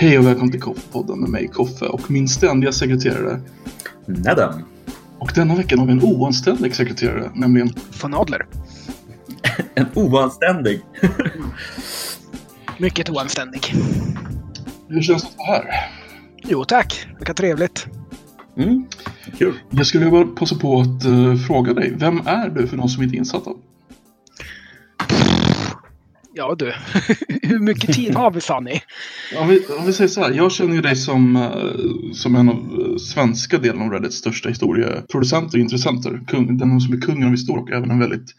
Hej och välkommen till Koffepodden med mig Koffe och min ständiga sekreterare. Nedem. Och denna veckan har vi en oanständig sekreterare, nämligen von Adler. En oanständig. Mycket oanständig. Hur känns det att vara här? Jo tack, vilka trevligt. Mm. Kul. Jag skulle vilja bara passa på att uh, fråga dig, vem är du för någon som inte är insatta? Ja du, hur mycket tid har vi Sanni? Om vi, om vi säger så här, jag känner ju dig som, uh, som en av uh, svenska delen av Reddits största historieproducenter och intressenter. Kung, den som är kungen av historia och även en väldigt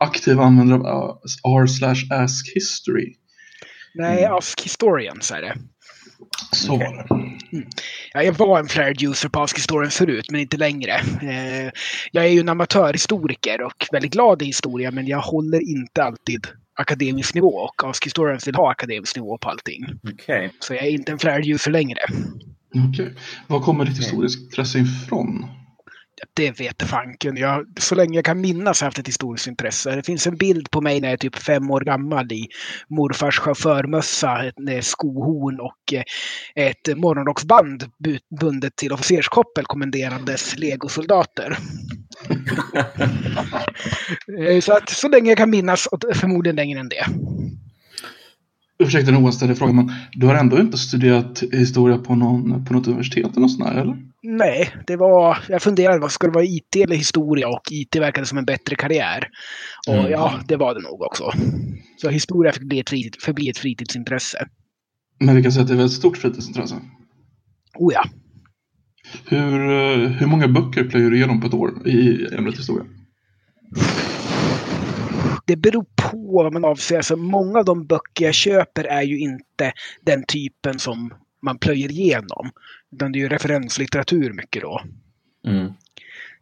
aktiv användare av r slash ask history. Nej, Ask Historians är det. Så var det. Mm. Ja, jag var en flared user på Ask Historian förut, men inte längre. Eh, jag är ju en amatörhistoriker och väldigt glad i historia, men jag håller inte alltid akademisk nivå och Ask Historians vill ha akademisk nivå på allting. Okej. Så jag är inte en flared user längre. Okej. Var kommer ditt historiska intresse ifrån? Det vet fanken. Jag, så länge jag kan minnas har jag haft ett historiskt intresse. Det finns en bild på mig när jag är typ fem år gammal i morfars chaufförmössa, ett skohorn och eh, ett morgonrocksband bu- bundet till officerskoppel kommenderandes legosoldater. Eh, så att så länge jag kan minnas, och förmodligen längre än det. Ursäkta den oanständiga frågan, men du har ändå inte studerat historia på, någon, på något universitet eller något sånt här, eller? Nej, det var, jag funderade, vad ska det vara IT eller historia? Och IT verkade som en bättre karriär. Och Mm. ja, det var det nog också. Så historia fick bli ett fritid, förbli ett fritidsintresse. Men vi kan säga att det är ett stort fritidsintresse. Oh ja. Hur, eh, hur många böcker plöjer du igenom på ett år i ämnet historia? Det beror på vad man avser. Alltså, många av de böcker jag köper är ju inte den typen som man plöjer igenom. Utan det är ju referenslitteratur mycket då. Mm.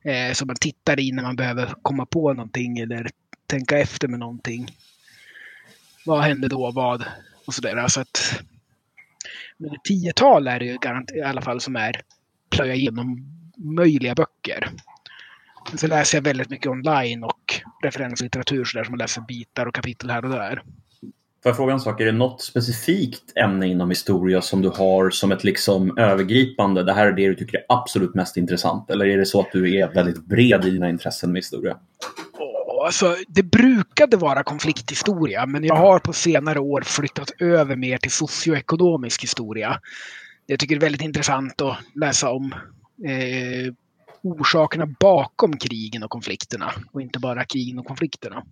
Eh, som man tittar i när man behöver komma på någonting eller tänka efter med någonting. Vad hände då? Vad? Och sådär. Så att, men ett tiotal är det ju i alla fall som är plöja igenom möjliga böcker. Men så läser jag väldigt mycket online och referenslitteratur så där som man läser bitar och kapitel här och där. Får jag fråga en sak? Är det något specifikt ämne inom historia som du har som ett liksom övergripande, det här är det du tycker är absolut mest intressant? Eller är det så att du är väldigt bred i dina intressen med historia? Alltså, det brukade vara konflikthistoria, men jag har på senare år flyttat över mer till socioekonomisk historia. Jag tycker det är väldigt intressant att läsa om eh, orsakerna bakom krigen och konflikterna och inte bara krigen och konflikterna.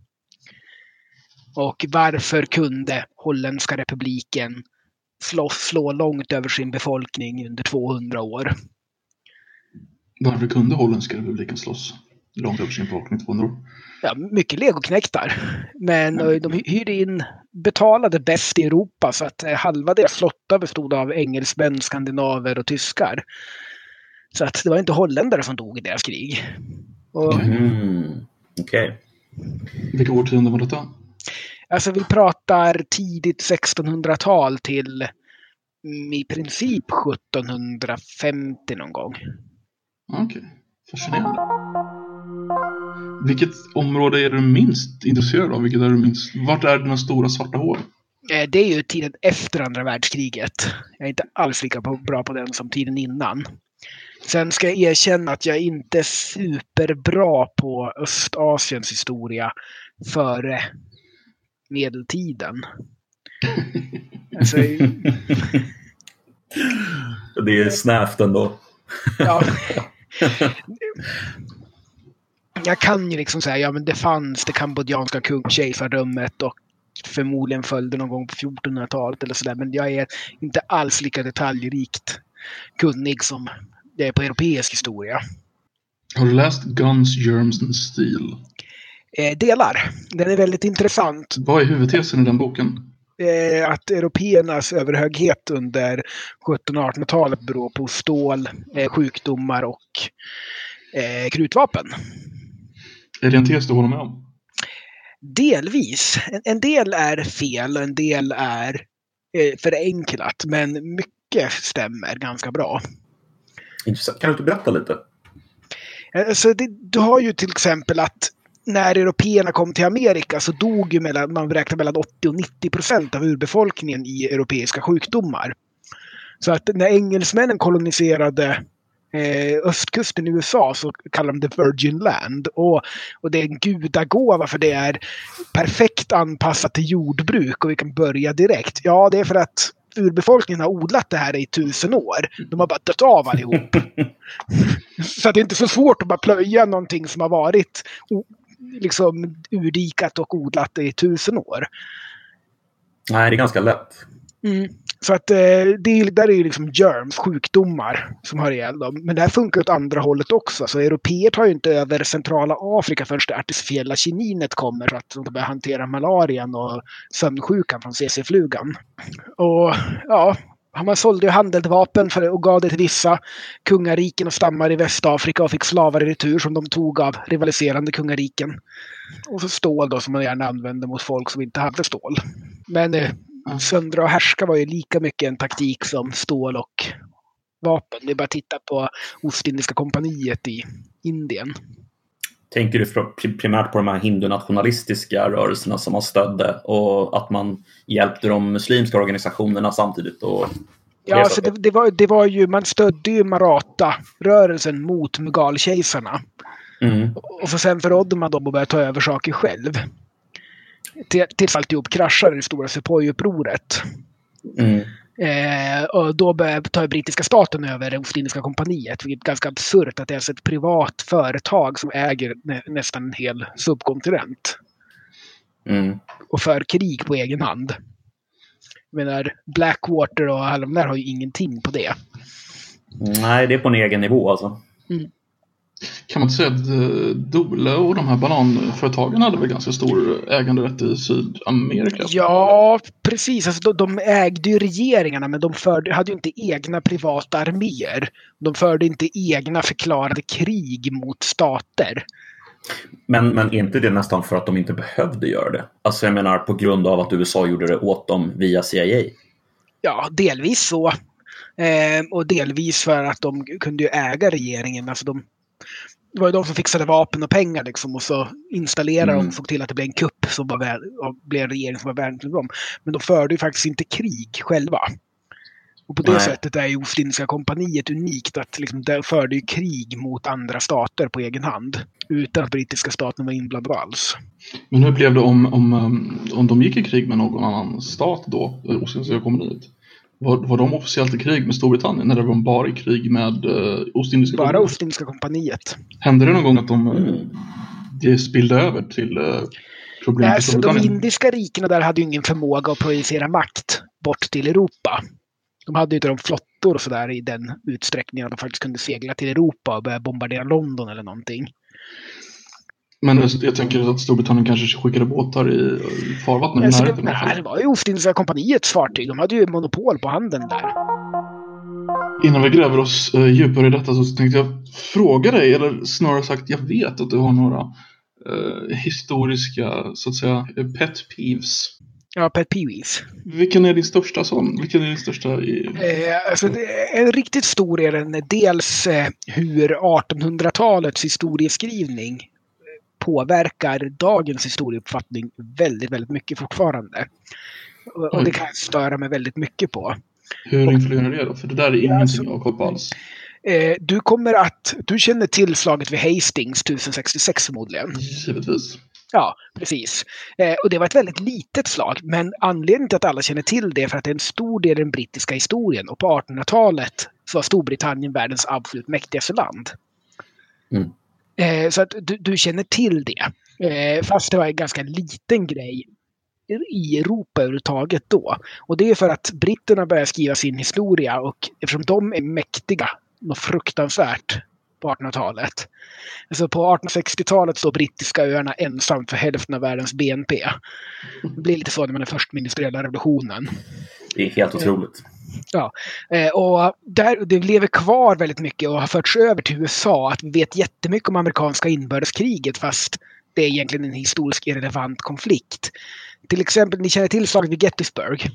Och varför kunde Holländska republiken slå, slå långt över sin befolkning under 200 år? Varför kunde Holländska republiken slåss långt över sin befolkning 200 år? Ja, mycket legoknektar. Men eh, de hyrde in, betalade bäst i Europa så att eh, halva deras flotta bestod av engelsmän, skandinaver och tyskar. Så att det var inte holländare som dog i deras krig. Och, Mm. Okej. Vilka årtionden var detta? alltså vi pratar tidigt 1600-tal till mm, i princip 1750 någon gång. Okej, fascinerande. Vilket område är du minst intresserad av? Vilket är du minst... Vart är dina stora svarta hål? Eh, Det är ju tiden efter andra världskriget. Jag är inte alls lika på- bra på den som tiden innan. Sen ska jag erkänna att jag inte är superbra på Östasiens historia före medeltiden. Alltså, Det är snävt ändå. ja. Jag kan ju liksom säga, ja men det fanns det kambodjanska kungkejsardömet och förmodligen följde någon gång på 1400-talet eller sådär. Men jag är inte alls lika detaljrikt kunnig som jag är på europeisk historia. Har du läst Guns, Germs and Steel? Eh, delar. Den är väldigt intressant. Vad är huvudtesen i den boken? Eh, att européernas överhöghet under 1700 och 1800-talet beror på stål, eh, sjukdomar och eh, krutvapen. Är det en tes du håller med om? Delvis. En, en del är fel och en del är eh, förenklat. Men mycket stämmer ganska bra. Intressant. Kan du inte berätta lite? Alltså det, du har ju till exempel att när européerna kom till Amerika så dog ju mellan, man beräknar mellan 80 och 90 procent av urbefolkningen i europeiska sjukdomar. Så att när engelsmännen koloniserade eh, östkusten i USA så kallar de det Virgin Land. Och, och det är en gudagåva för det är perfekt anpassat till jordbruk och vi kan börja direkt. Ja, det är för att urbefolkningen har odlat det här i tusen år. De har bara dött av allihop. så det är inte så svårt att bara plöja någonting som har varit liksom urdikat och odlat i tusen år. Nej, det är ganska lätt. Mm. Så att eh, det, där är ju liksom germs, sjukdomar, som har ihjäl dem. Men det här funkar åt andra hållet också. Så europeer tar ju inte över centrala Afrika förrän det artificiella kininet kommer så att de börjar hantera malarian och sömnsjukan från CC-flugan. Och ja, man sålde ju handeldvapen och gav det till vissa kungariken och stammar i Västafrika och fick slavar i retur som de tog av rivaliserande kungariken. Och så stål då som man gärna använde mot folk som inte hade stål. Men eh, eh, söndra och härska var ju lika mycket en taktik som stål och vapen. Det är bara att titta på Ostindiska kompaniet i Indien. Tänker du primärt på de här hindunationalistiska rörelserna som man stödde och att man hjälpte de muslimska organisationerna samtidigt? Och ja, alltså det, det, var, det var ju, man stödde ju Maratha-rörelsen mot Mughal-kejsarna. Mm. Och så sen förrådde man dem och började ta över saker själv tills alltihop kraschar i det stora Sepoy-upproret. Mm. Eh, och då tar brittiska staten över det Ostindiska kompaniet. Vilket är ganska absurt att det är ett privat företag som äger nä nästan en hel subkontinent. Mm. Och för krig på egen hand. Jag menar, Blackwater och alla de där har ju ingenting på det. Nej, det är på en egen nivå alltså. Mm. Kan man inte säga att eh, Dole och de här bananföretagen hade väl ganska stor äganderätt i Sydamerika? Ja, precis. Alltså, de, ägde ju regeringarna men de förde, hade ju inte egna privata arméer. De förde inte egna förklarade krig mot stater. Men, men är inte det nästan för att de inte behövde göra det? Alltså jag menar på grund av att USA gjorde det åt dem via CIA? Ja, delvis så. Eh, och delvis för att de kunde ju äga regeringen. Alltså de, det var ju de som fixade vapen och pengar liksom och så installerade mm. de och såg till att det blev en kupp som var väl, blev en regering som var värd till dem. Men de förde ju faktiskt inte krig själva. Och på det Nej. sättet är ju Ostindiska kompaniet unikt att liksom, det förde ju krig mot andra stater på egen hand. Utan att brittiska staten var inblandad alls. Men hur blev det om, om, om de gick i krig med någon annan stat då, Ostindiska kompaniet? Var, var de officiellt i krig med Storbritannien eller var de bara i krig med uh, Ostindiska Bara kompaniet? Ostindiska kompaniet. Hände det någon gång att de uh, det spillde över till uh, problem Nej, så De indiska rikena där hade ju ingen förmåga att projicera makt bort till Europa. De hade ju inte de flottor och sådär i den utsträckningen att de faktiskt kunde segla till Europa och börja bombardera London eller någonting. Men jag tänker att Storbritannien kanske skickade båtar i farvattnen i närheten. Nej, det var ju Ostindiska kompaniets fartyg. De hade ju monopol på handeln där. Innan vi gräver oss uh, djupare i detta så tänkte jag fråga dig, eller snarare sagt jag vet att du har några uh, historiska, så att säga, pet peeves. Ja, pet peeves. Vilken är din största sån? Vilken är din största? I... Eh, alltså, en riktigt stor är den dels eh, hur 1800-talets historieskrivning påverkar dagens historieuppfattning väldigt, väldigt mycket fortfarande. Och, och det kan jag störa mig väldigt mycket på. Hur influerar det då? För det där är ingenting alltså, jag har koll på alls. Eh, du kommer att, du känner till slaget vid Hastings 1066 förmodligen? Givetvis. Ja, precis. Eh, och det var ett väldigt litet slag, men anledningen till att alla känner till det är för att det är en stor del i den brittiska historien och på 1800-talet så var Storbritannien världens absolut mäktigaste land. Mm. Eh, så att du, du, känner till det. Eh, fast det var en ganska liten grej i Europa överhuvudtaget då. Och det är för att britterna börjar skriva sin historia och eftersom de är mäktiga något fruktansvärt på 1800-talet. Alltså på 1860-talet står brittiska öarna ensamt för hälften av världens BNP. Det blir lite så när man är först med industriella revolutionen. Det är helt otroligt. Ja, eh, och där, det lever kvar väldigt mycket och har förts över till USA. Att vi vet jättemycket om amerikanska inbördeskriget fast det är egentligen en historiskt irrelevant konflikt. Till exempel, ni känner till slaget vid Gettysburg.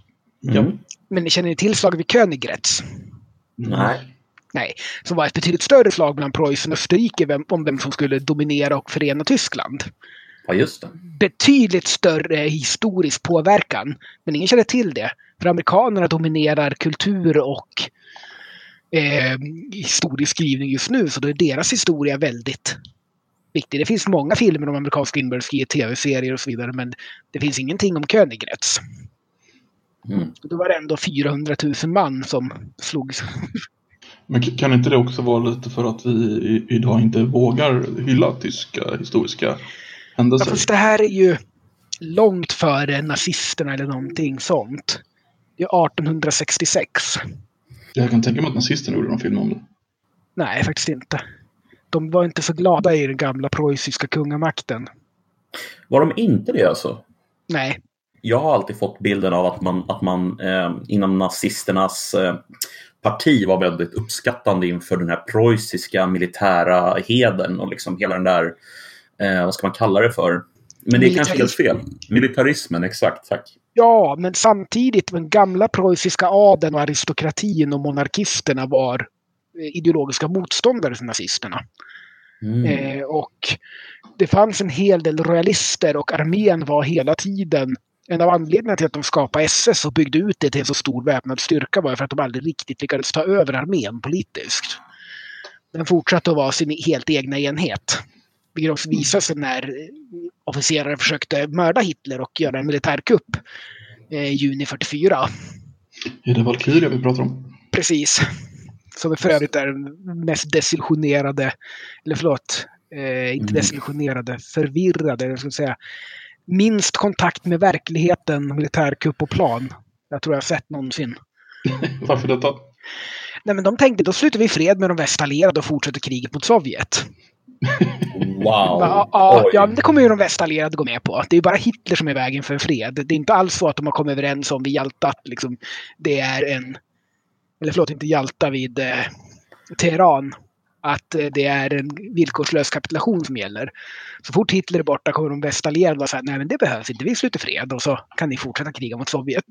Mm. Men ni känner till slaget vid Königgrätz? Nej. Nej, som var ett betydligt större slag bland Preussen och Österrike om vem som skulle dominera och förena Tyskland. Ja, just det. betydligt större historisk påverkan. Men ingen känner till det. För amerikanerna dominerar kultur och eh, historieskrivning just nu. Så då är deras historia väldigt viktig. Det finns många filmer om amerikanska inbördeskriget, tv-serier och så vidare. Men det finns ingenting om Königgrätz. Mm. Då var det ändå 400 000 man som slogs. Men kan inte det också vara lite för att vi idag inte vågar hylla tyska historiska Ja, händelser? fast det här är ju långt före nazisterna eller någonting sånt. Det är 1866. Jag kan tänka mig att nazisterna gjorde någon film om det. Nej, faktiskt inte. De var inte så glada i den gamla preussiska kungamakten. Var de inte det alltså? Nej, Jag har alltid fått bilden av att man, att man eh, inom nazisternas eh, parti var väldigt uppskattande inför den här preussiska militära heden och liksom hela den där, eh, vad ska man kalla det för? Men det är kanske helt fel. Militarismen, exakt, tack. ja, men samtidigt den gamla preussiska adeln och aristokratin och monarkisterna var eh, ideologiska motståndare till nazisterna. Mm. Eh, och det fanns en hel del royalister och armén var hela tiden en av anledningarna till att de skapade SS och byggde ut det till en så stor väpnad styrka var för att de aldrig riktigt lyckades ta över armén politiskt. Den fortsatte att vara sin helt egna enhet. Också visade sig när officerare försökte mörda Hitler och göra en militärkupp eh, juni 44. Är det Valkyria vi pratar om? Precis. Som för övrigt är den mest desillusionerade, eller förlåt, eh, inte Mm. desillusionerade, förvirrade, jag ska säga. Minst kontakt med verkligheten, militärkupp och plan. Jag tror jag har sett någonsin. Varför detta? Nej men de tänkte då slutar vi fred med de västallierade och fortsätter kriget mot Sovjet. Wow. Ja, ja, ja, det kommer ju de västallierade gå med på. Det är bara Hitler som är vägen för fred. Det är inte alls så att de har kommit överens om vid Jalta att liksom, det är en... Eller förlåt, inte Jalta, vid eh, Teheran. Att eh, det är en villkorslös kapitulation som gäller. Så fort Hitler är borta kommer de västallierade vara så här, nej men det behövs inte, vi sluter fred och så kan ni fortsätta kriga mot Sovjet.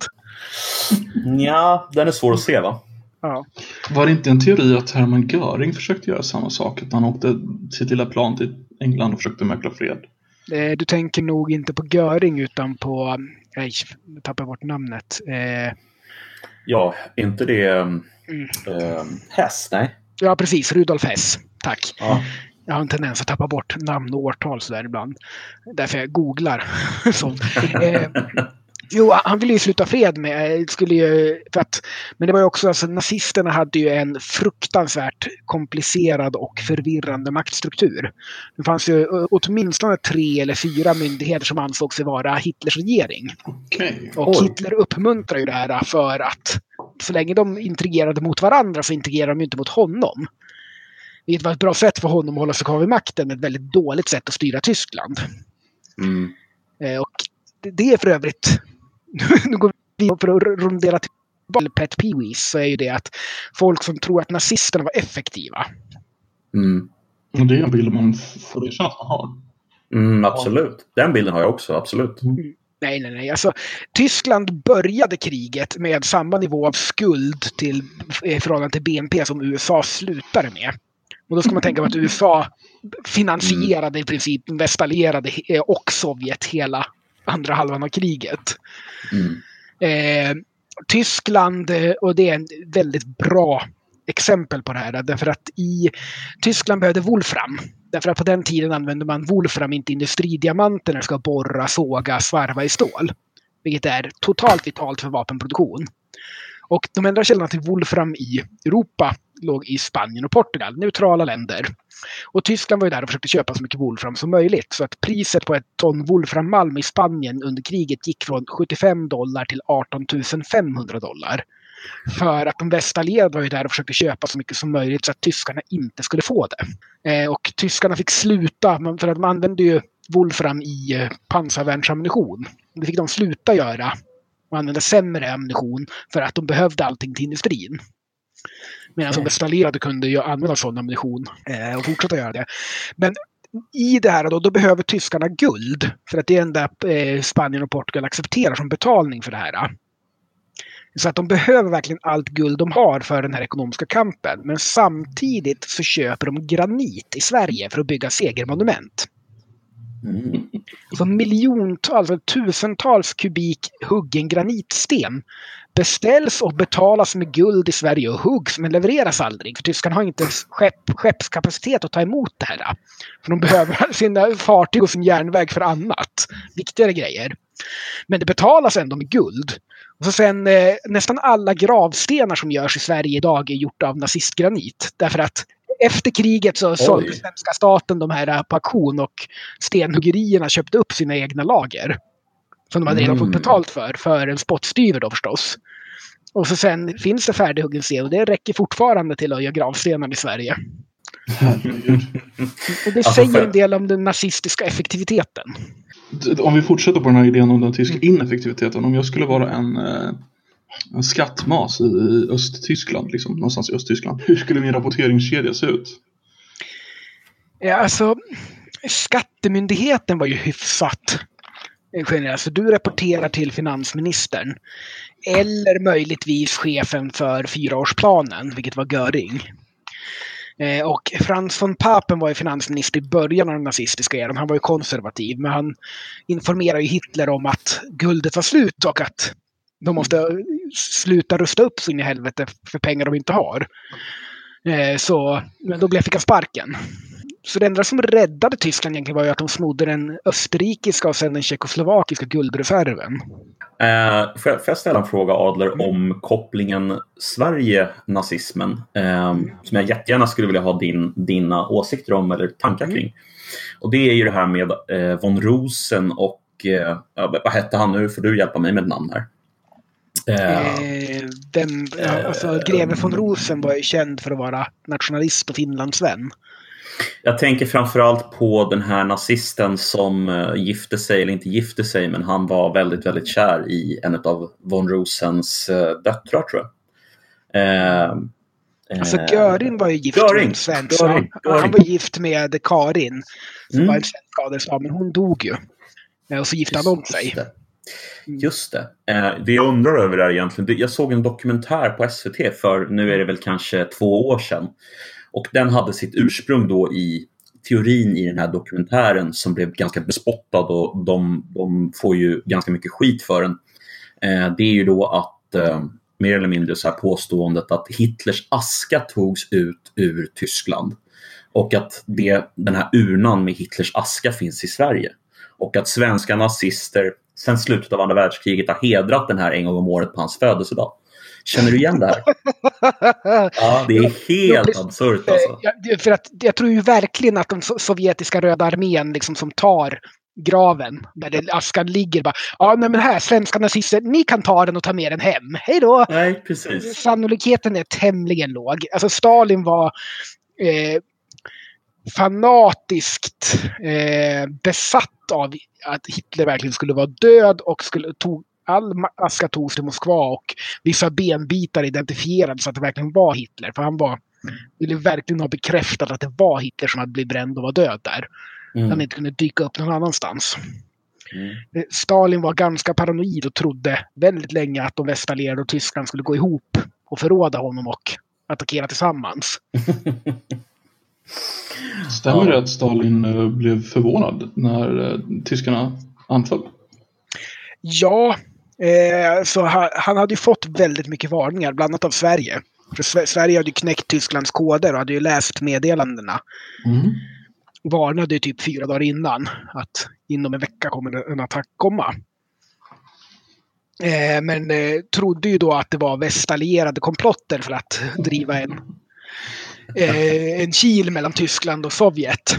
Ja, den är svår att se va? Ja. Var det inte en teori att Hermann Göring försökte göra samma sak? Att han åkte sitt lilla plan till England och försökte mäkla fred? Eh, Du tänker nog inte på Göring utan på, nej, jag tappar bort namnet. Eh, Ja, inte det um, Mm. um, Hess? Nej. Ja, precis. Rudolf Hess. Tack. Ja. Jag har en tendens att tappa bort namn och årtal sådär ibland. Därför jag googlar. Eh, jo, han ville ju sluta fred med. eh, Skulle ju, för att, men det var ju också, alltså, nazisterna hade ju en fruktansvärt komplicerad och förvirrande maktstruktur. Det fanns ju eh, åtminstone tre eller fyra myndigheter som ansåg sig vara Hitlers regering. Okej. Och Oj. Hitler uppmuntrar ju det här för att så länge de intrigerade mot varandra så intrigerar de ju inte mot honom. Vilket var ett bra sätt för honom att hålla sig kvar vid makten, ett väldigt dåligt sätt att styra Tyskland. Mm. Eh, och det är för övrigt, nu går vi för att rondera till Pet Peewees, så är ju det att folk som tror att nazisterna var effektiva. Mm. Och det är en bild man får erkänna att man har. Mm, absolut. Den bilden har jag också, absolut. Nej, nej, nej. Alltså, Tyskland började kriget med samma nivå av skuld till, i förhållande till BNP som USA slutade med. Och då ska man tänka på att USA finansierade i princip västallierade och Sovjet hela andra halvan av kriget. Mm. Eh, Tyskland, eh, och det är en väldigt bra exempel på det här. Därför att i Tyskland behövde Wolfram. Därför att på den tiden använde man Wolfram, inte industridiamanter, när det ska borra, såga, svarva i stål. Vilket är totalt vitalt för vapenproduktion. Och de enda källorna till Wolfram i Europa låg i Spanien och Portugal, neutrala länder. Och Tyskland var ju där och försökte köpa så mycket Wolfram som möjligt. Så att priset på ett ton Wolframmalm i Spanien under kriget gick från 75 dollar till 18 500 dollar. För att de västallierade var ju där och försökte köpa så mycket som möjligt så att tyskarna inte skulle få det. Eh, och tyskarna fick sluta, för att de använde ju Wolfram i eh, pansarvärnsammunition. Det fick de sluta göra och använda sämre ammunition för att de behövde allting till industrin. Medan de västallierade kunde ju använda sån ammunition eh, och fortsätta göra det. Men i det här då, då behöver tyskarna guld. För att det är enda eh, Spanien och Portugal accepterar som betalning för det här. Så att de behöver verkligen allt guld de har för den här ekonomiska kampen. Men samtidigt så köper de granit i Sverige för att bygga segermonument. Mm. Så miljontals, alltså tusentals kubik huggen granitsten beställs och betalas med guld i Sverige och huggs men levereras aldrig. För tyskarna har inte skepp, skeppskapacitet att ta emot det här. För de behöver sina fartyg och sin järnväg för annat. Viktigare grejer. Men det betalas ändå med guld. Och så sen eh, nästan alla gravstenar som görs i Sverige idag är gjort av nazistgranit. Därför att efter kriget så sålde svenska staten de här på auktion och stenhuggerierna köpte upp sina egna lager. Som de hade redan fått Mm. betalt för, för en spottstyver då förstås. Och så sen finns det färdighuggen sten och det räcker fortfarande till att göra gravstenar i Sverige. Och det Alltså, säger en del om den nazistiska effektiviteten. Om vi fortsätter på den här idén om den tyska ineffektiviteten. Om jag skulle vara en, eh, en skattmas i Östtyskland, liksom, någonstans i Östtyskland. Hur skulle min rapporteringskedja se ut? Ja, alltså, skattemyndigheten var ju hyfsat generell. generös. Så du rapporterar till finansministern. Eller möjligtvis chefen för fyraårsplanen, vilket var Göring. Eh, och Frans von Papen var ju finansminister i början av den nazistiska eran. Han var ju konservativ, men han informerade ju Hitler om att guldet var slut och att de måste sluta rusta upp så in i helvete för pengar de inte har. Eh, Så, men då blev, fick han sparken. Så det enda som räddade Tyskland egentligen var ju att de snodde den österrikiska och sen den tjeckoslovakiska guldreserven. Eh, får, jag, får jag ställa en fråga Adler om kopplingen Sverige-nazismen? Eh, som jag jättegärna skulle vilja ha din, dina åsikter om eller tankar Mm. kring. Och det är ju det här med eh, von Rosen och eh, vad hette han nu? Får du hjälpa mig med namn här? Eh, Eh, den, alltså, greve von Rosen var ju känd för att vara nationalist och Finlandsvän. Jag tänker framförallt på den här nazisten som eh, gifte sig, eller inte gifte sig, men han var väldigt, väldigt kär i en av von Rosens uh, döttrar tror jag. Eh, Alltså eh, Göring var ju gift Göring, med en svensk. Göring, Han, han Göring. var gift med Karin. Som Mm. var en svensk adelsman, men hon dog ju. Eh, Och så gifte han om sig. Det. Mm. Just det. Eh, det jag undrar över är egentligen, det- jag såg en dokumentär på SVT för nu är det väl kanske två år sedan. Och den hade sitt ursprung då i teorin i den här dokumentären som blev ganska bespottad och de, de får ju ganska mycket skit för den. Eh, det är ju då att eh, mer eller mindre så här påståendet att Hitlers aska togs ut ur Tyskland. Och att det, den här urnan med Hitlers aska finns i Sverige. Och att svenska nazister sedan slutet av andra världskriget har hedrat den här en gång om året på hans födelsedag. Känner du igen det här? Ja, det är helt precis. absurt alltså. Eh, ja, För att jag tror ju verkligen att den so- sovjetiska röda armén liksom som tar graven där det, askan ligger bara. Ja, nej, men här, svenska nazister, ni kan ta den och ta med den hem. Hej då! Nej, precis. Sannolikheten är tämligen låg. Alltså Stalin var eh, fanatiskt eh, besatt av att Hitler verkligen skulle vara död och skulle tog all aska togs till Moskva och vissa benbitar identifierades så att det verkligen var Hitler. För han var, ville verkligen ha bekräftat att det var Hitler som hade blivit bränd och var död där. Han Mm. inte kunde dyka upp någon annanstans. Mm. Eh, Stalin var ganska paranoid och trodde väldigt länge att de västallierade och Tyskland skulle gå ihop och förråda honom och attackera tillsammans. Stämmer Ja. det att Stalin eh, blev förvånad när eh, tyskarna anföll? Ja, eh, så han, hade ju fått väldigt mycket varningar, bland annat av Sverige. För Sve- Sverige hade ju knäckt Tysklands koder och hade ju läst meddelandena. Mm. Varnade ju typ fyra dagar innan att inom en vecka kommer en attack komma. Eh, men eh, trodde ju då att det var västallierade komplotter för att driva en, eh, en kil mellan Tyskland och Sovjet.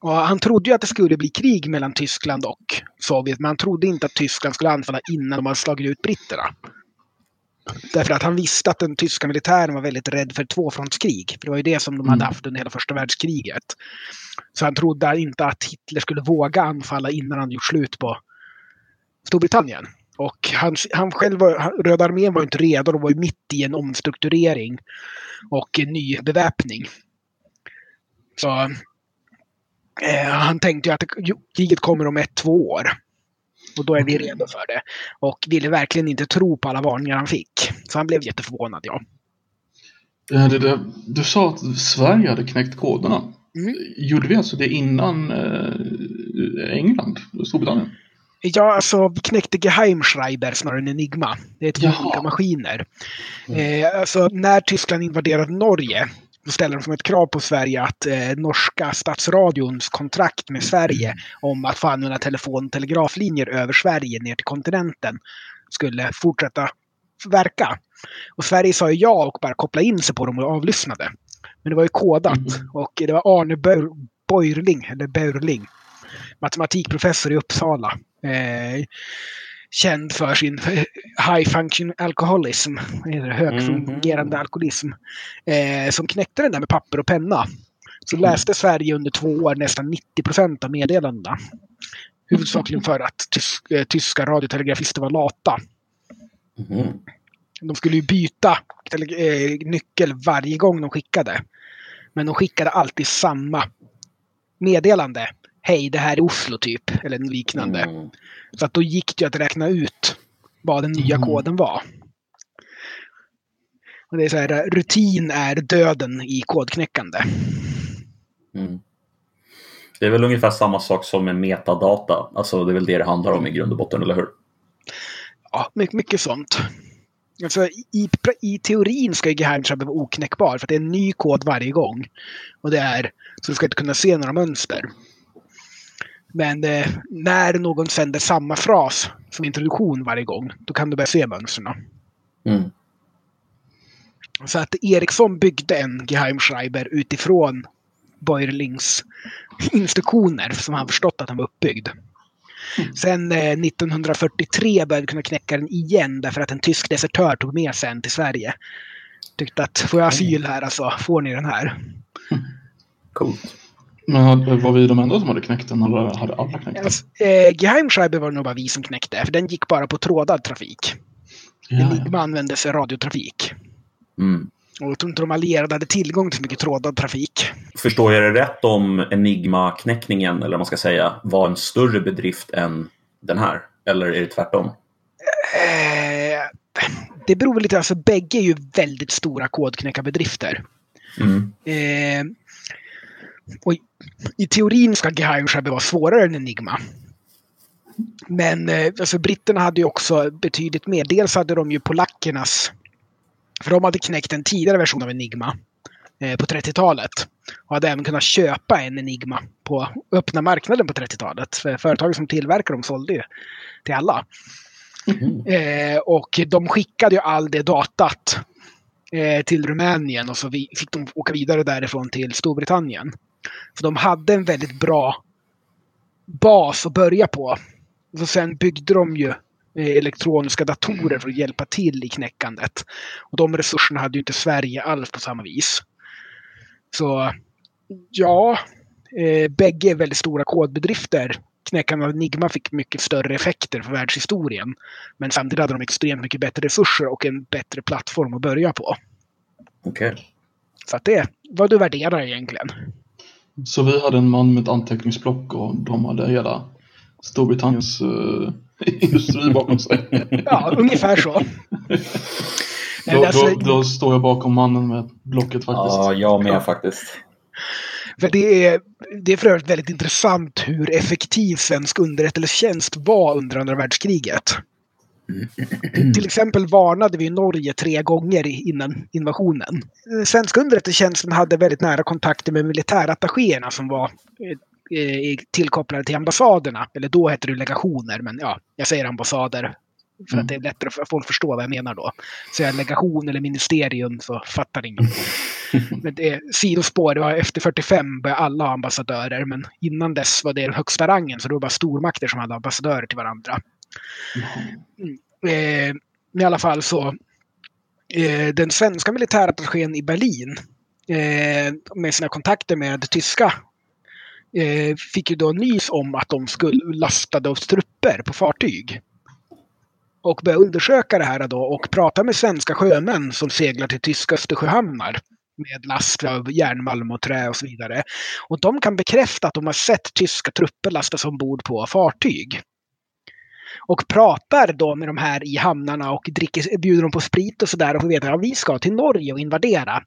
Och han trodde ju att det skulle bli krig mellan Tyskland och Sovjet, men han trodde inte att Tyskland skulle anfalla innan de hade slagit ut britterna. Därför att han visste att den tyska militären var väldigt rädd för tvåfrontskrig. För det var ju det som de hade Mm. haft under hela första världskriget. Så han trodde inte att Hitler skulle våga anfalla innan han gjort slut på Storbritannien. Och han, han själv, var, Röda armén var inte redo, de var ju mitt i en omstrukturering och ny beväpning. Så eh, han tänkte ju att kriget kommer om ett, två år. Och då är vi redo för det. Och ville verkligen inte tro på alla varningar han fick. Så han blev jätteförvånad, ja. Eh, Det, det, du sa att Sverige hade knäckt koderna. Mm. gjorde vi alltså det innan eh, England, Storbritannien? Ja, alltså vi knäckte Geheimschreiber snarare än Enigma. Det är två Jaha. olika maskiner. Eh, alltså när Tyskland invaderade Norge då ställde de som ett krav på Sverige att eh, norska statsradions kontrakt med Sverige om att få använda telefon och telegraflinjer över Sverige ner till kontinenten skulle fortsätta verka. Och Sverige sa ju ja och bara kopplade in sig på dem och avlyssnade. Men det var ju kodat och det var Arne Beur- Beurling, eller Beurling, matematikprofessor i Uppsala. Eh, känd för sin high function alcoholism, högfungerande Mhm. alkoholism, eh, som knäckte den där med papper och penna. Så läste Sverige under två år nästan 90 procent av meddelandena. Huvudsakligen för att tys- eh, tyska radiotelegrafister var lata. Mhm. De skulle ju byta eh, nyckel varje gång de skickade. Men de skickade alltid samma meddelande. Hej, det här är Oslo typ. Eller liknande. Mm. Så att då gick det ju att räkna ut vad den nya Mm. koden var. Och det är så här, rutin är döden i kodknäckande. Mm. Det är väl ungefär samma sak som med metadata. Alltså det är väl det det handlar om i grund och botten, eller hur? Ja, mycket, mycket sånt. Alltså, i, I teorin ska ju Geheimschreiber vara oknäckbar för det är en ny kod varje gång. Och det är så du ska inte kunna se några mönster. Men eh, när någon sänder samma fras som introduktion varje gång, då kan du börja se mönstren. Mm. Så att Ericsson byggde en Geheimschreiber utifrån Beurlings instruktioner som han förstått att han var uppbyggd. Sen eh, 1943 började vi kunna knäcka den igen därför att en tysk desertör tog med sig den till Sverige. Tyckte att får jag asyl här alltså, får ni den här. Coolt. Men var vi de enda som hade knäckt den eller hade alla knäckt den? Alltså, eh, Geheimschreiber var det nog bara vi som knäckte, för den gick bara på trådad trafik. Ja, ja. Enigma använde sig radiotrafik. Mm. Och jag tror inte de allierade hade tillgång till så mycket trådad trafik. Förstår jag det rätt om Enigma-knäckningen, eller vad man ska säga, var en större bedrift än den här? Eller är det tvärtom? Eh, det beror lite, alltså bägge är ju väldigt stora kodknäckarbedrifter. Mm. Eh, och i, teorin ska Geheimschreiber vara svårare än Enigma. Men eh, alltså, britterna hade ju också betydligt mer. Dels hade de ju polackernas... För de hade knäckt en tidigare version av Enigma eh, på 30-talet. Och hade även kunnat köpa en Enigma på öppna marknaden på 30-talet. För företaget som tillverkar dem sålde ju till alla. Mhm. Eh, och de skickade ju all det datat eh, till Rumänien och så vi, fick de åka vidare därifrån till Storbritannien. Så de hade en väldigt bra bas att börja på. Och sen byggde de ju eh, elektroniska datorer för att hjälpa till i knäckandet. Och de resurserna hade ju inte Sverige alls på samma vis. Så ja, eh, bägge är väldigt stora kodbedrifter. Knäckandet av Enigma fick mycket större effekter för världshistorien. Men samtidigt hade de extremt mycket bättre resurser och en bättre plattform att börja på. Okej. Så att det är vad du värderar egentligen. Så vi hade en man med ett anteckningsblock och de hade hela Storbritanniens eh, industri bakom sig. Ja, ungefär så. Då, alltså, då, då står jag bakom mannen med blocket faktiskt. Ja, jag med faktiskt. För det är, det är för övrigt väldigt intressant hur effektiv svensk underrättelsetjänst var under andra världskriget. Till exempel varnade vi Norge tre gånger innan invasionen. Svenska underrättelsetjänsten hade väldigt nära kontakter med militärattachéerna som var eh, eh, tillkopplade till ambassaderna. Eller då hette det legationer, men ja, jag säger ambassader. För Mm. att det är lättare för att folk förstår vad jag menar då. Säger jag legation eller ministerium så fattar ingen. Men det är sidospår. Det var efter 45 började alla ha ambassadörer. Men innan dess var det den högsta rangen. Så det var bara stormakter som hade ambassadörer till varandra. Eh, I alla fall så. Eh, den svenska militärattachén i Berlin. Eh, med sina kontakter med tyska. Eh, fick ju då nys om att de skulle lastade av trupper på fartyg. Och började undersöka det här då och prata med svenska sjömän som seglar till tyska Östersjöhamnar med last av järnmalm och trä och så vidare. Och de kan bekräfta att de har sett tyska trupper lastas ombord på fartyg. Och pratar då med de här i hamnarna och dricker, bjuder dem på sprit och sådär och får veta att ja, vi ska till Norge och invadera.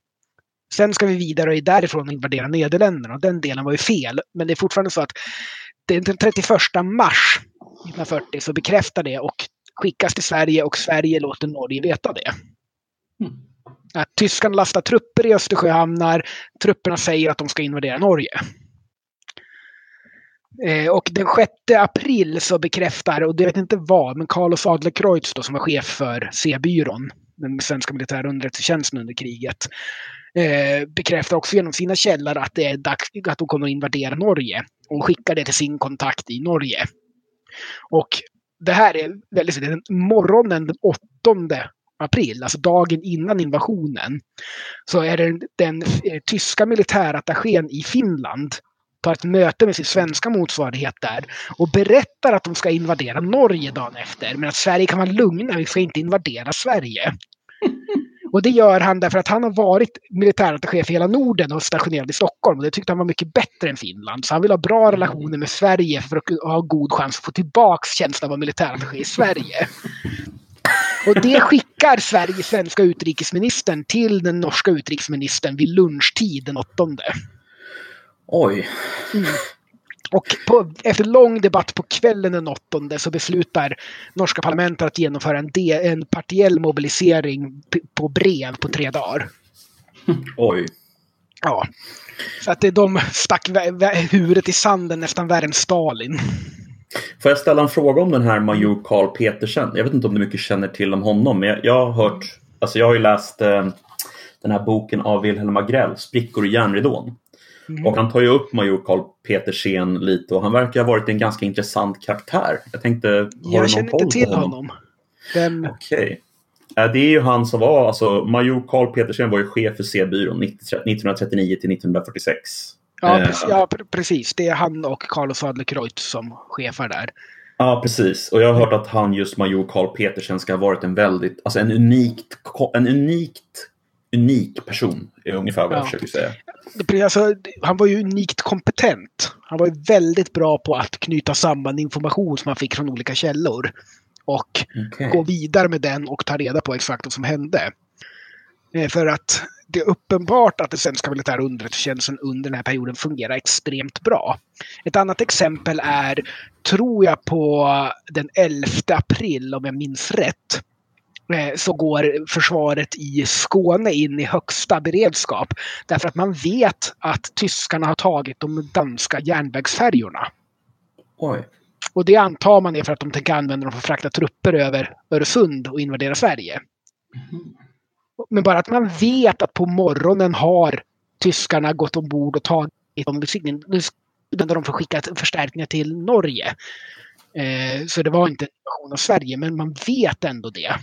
Sen ska vi vidare och därifrån invadera Nederländerna. Den delen var ju fel. Men det är fortfarande så att den 31 mars 1940 så bekräftar det och skickas till Sverige och Sverige låter Norge veta det. Mm. Att tyskarna lastar trupper i Östersjöhamnar. Trupperna säger att de ska invadera Norge. Eh, och den 6 april så bekräftar, och det vet inte vad, men Carlos Adlercreutz då, som var chef för C-byrån, den svenska militära underrättelsetjänsten under kriget, eh, bekräftar också genom sina källor att det är dags att de kommer att invadera Norge och skickar det till sin kontakt i Norge. Och det här är väldigt den morgonen den 8 april, alltså dagen innan invasionen, så är det den eh, tyska militärattachén i Finland tar ett möte med sin svenska motsvarighet där och berättar att de ska invadera Norge dagen efter. Men att Sverige kan vara lugna, vi ska inte invadera Sverige. Och det gör han därför att han har varit militärattaché för hela Norden och stationerad i Stockholm. Och det tyckte han var mycket bättre än Finland. Så han vill ha bra relationer med Sverige för att ha god chans att få tillbaka känslan av att vara militärattaché i Sverige. Och det skickar Sveriges svenska utrikesministern till den norska utrikesministern vid lunchtid den 8. Oj. Mm. Och på, efter lång debatt på kvällen den 8 så beslutar norska parlamentet att genomföra en, de, en partiell mobilisering på brev på tre dagar. Oj. Ja. Så att de stack huvudet i sanden nästan värre än Stalin. Får jag ställa en fråga om den här major Karl Petersen? Jag vet inte om du mycket känner till om honom, men jag, jag har hört, alltså jag har ju läst eh, den här boken av Wilhelm Agrell, Sprickor i järnridån. Mm. Och han tar ju upp major Karl Petersen lite och han verkar ha varit en ganska intressant karaktär. Jag tänkte, har Jag känner inte till honom. honom. Vem... Okej. Okay. Det är ju han som var, alltså major Karl Petersen var ju chef för C-byrån 1939 till 1946. Ja, precis, ja, precis. Det är han och Carlos Adlercreutz som chefar där. Ja, precis. Och jag har hört att han, just major Karl Petersen, ska ha varit en väldigt, alltså en unikt, en unikt unik person, är ungefär vad jag försöker säga. Alltså, han var ju unikt kompetent. Han var ju väldigt bra på att knyta samman information som han fick från olika källor. Och okay. gå vidare med den och ta reda på exakt vad som hände. Eh, för att det är uppenbart att den svenska militära underrättelsetjänsten under den här perioden fungerar extremt bra. Ett annat exempel är, tror jag, på den 11 april, om jag minns rätt, så går försvaret i Skåne in i högsta beredskap. Därför att man vet att tyskarna har tagit de danska järnvägsfärjorna. Oj. Och det antar man är för att de tänker använda dem för att frakta trupper över Öresund och invadera Sverige. Mm. Men bara att man vet att på morgonen har tyskarna gått ombord och tagit dem. Nu använder de för att skicka förstärkningar till Norge. Eh, så det var inte en invasion av Sverige, men man vet ändå det.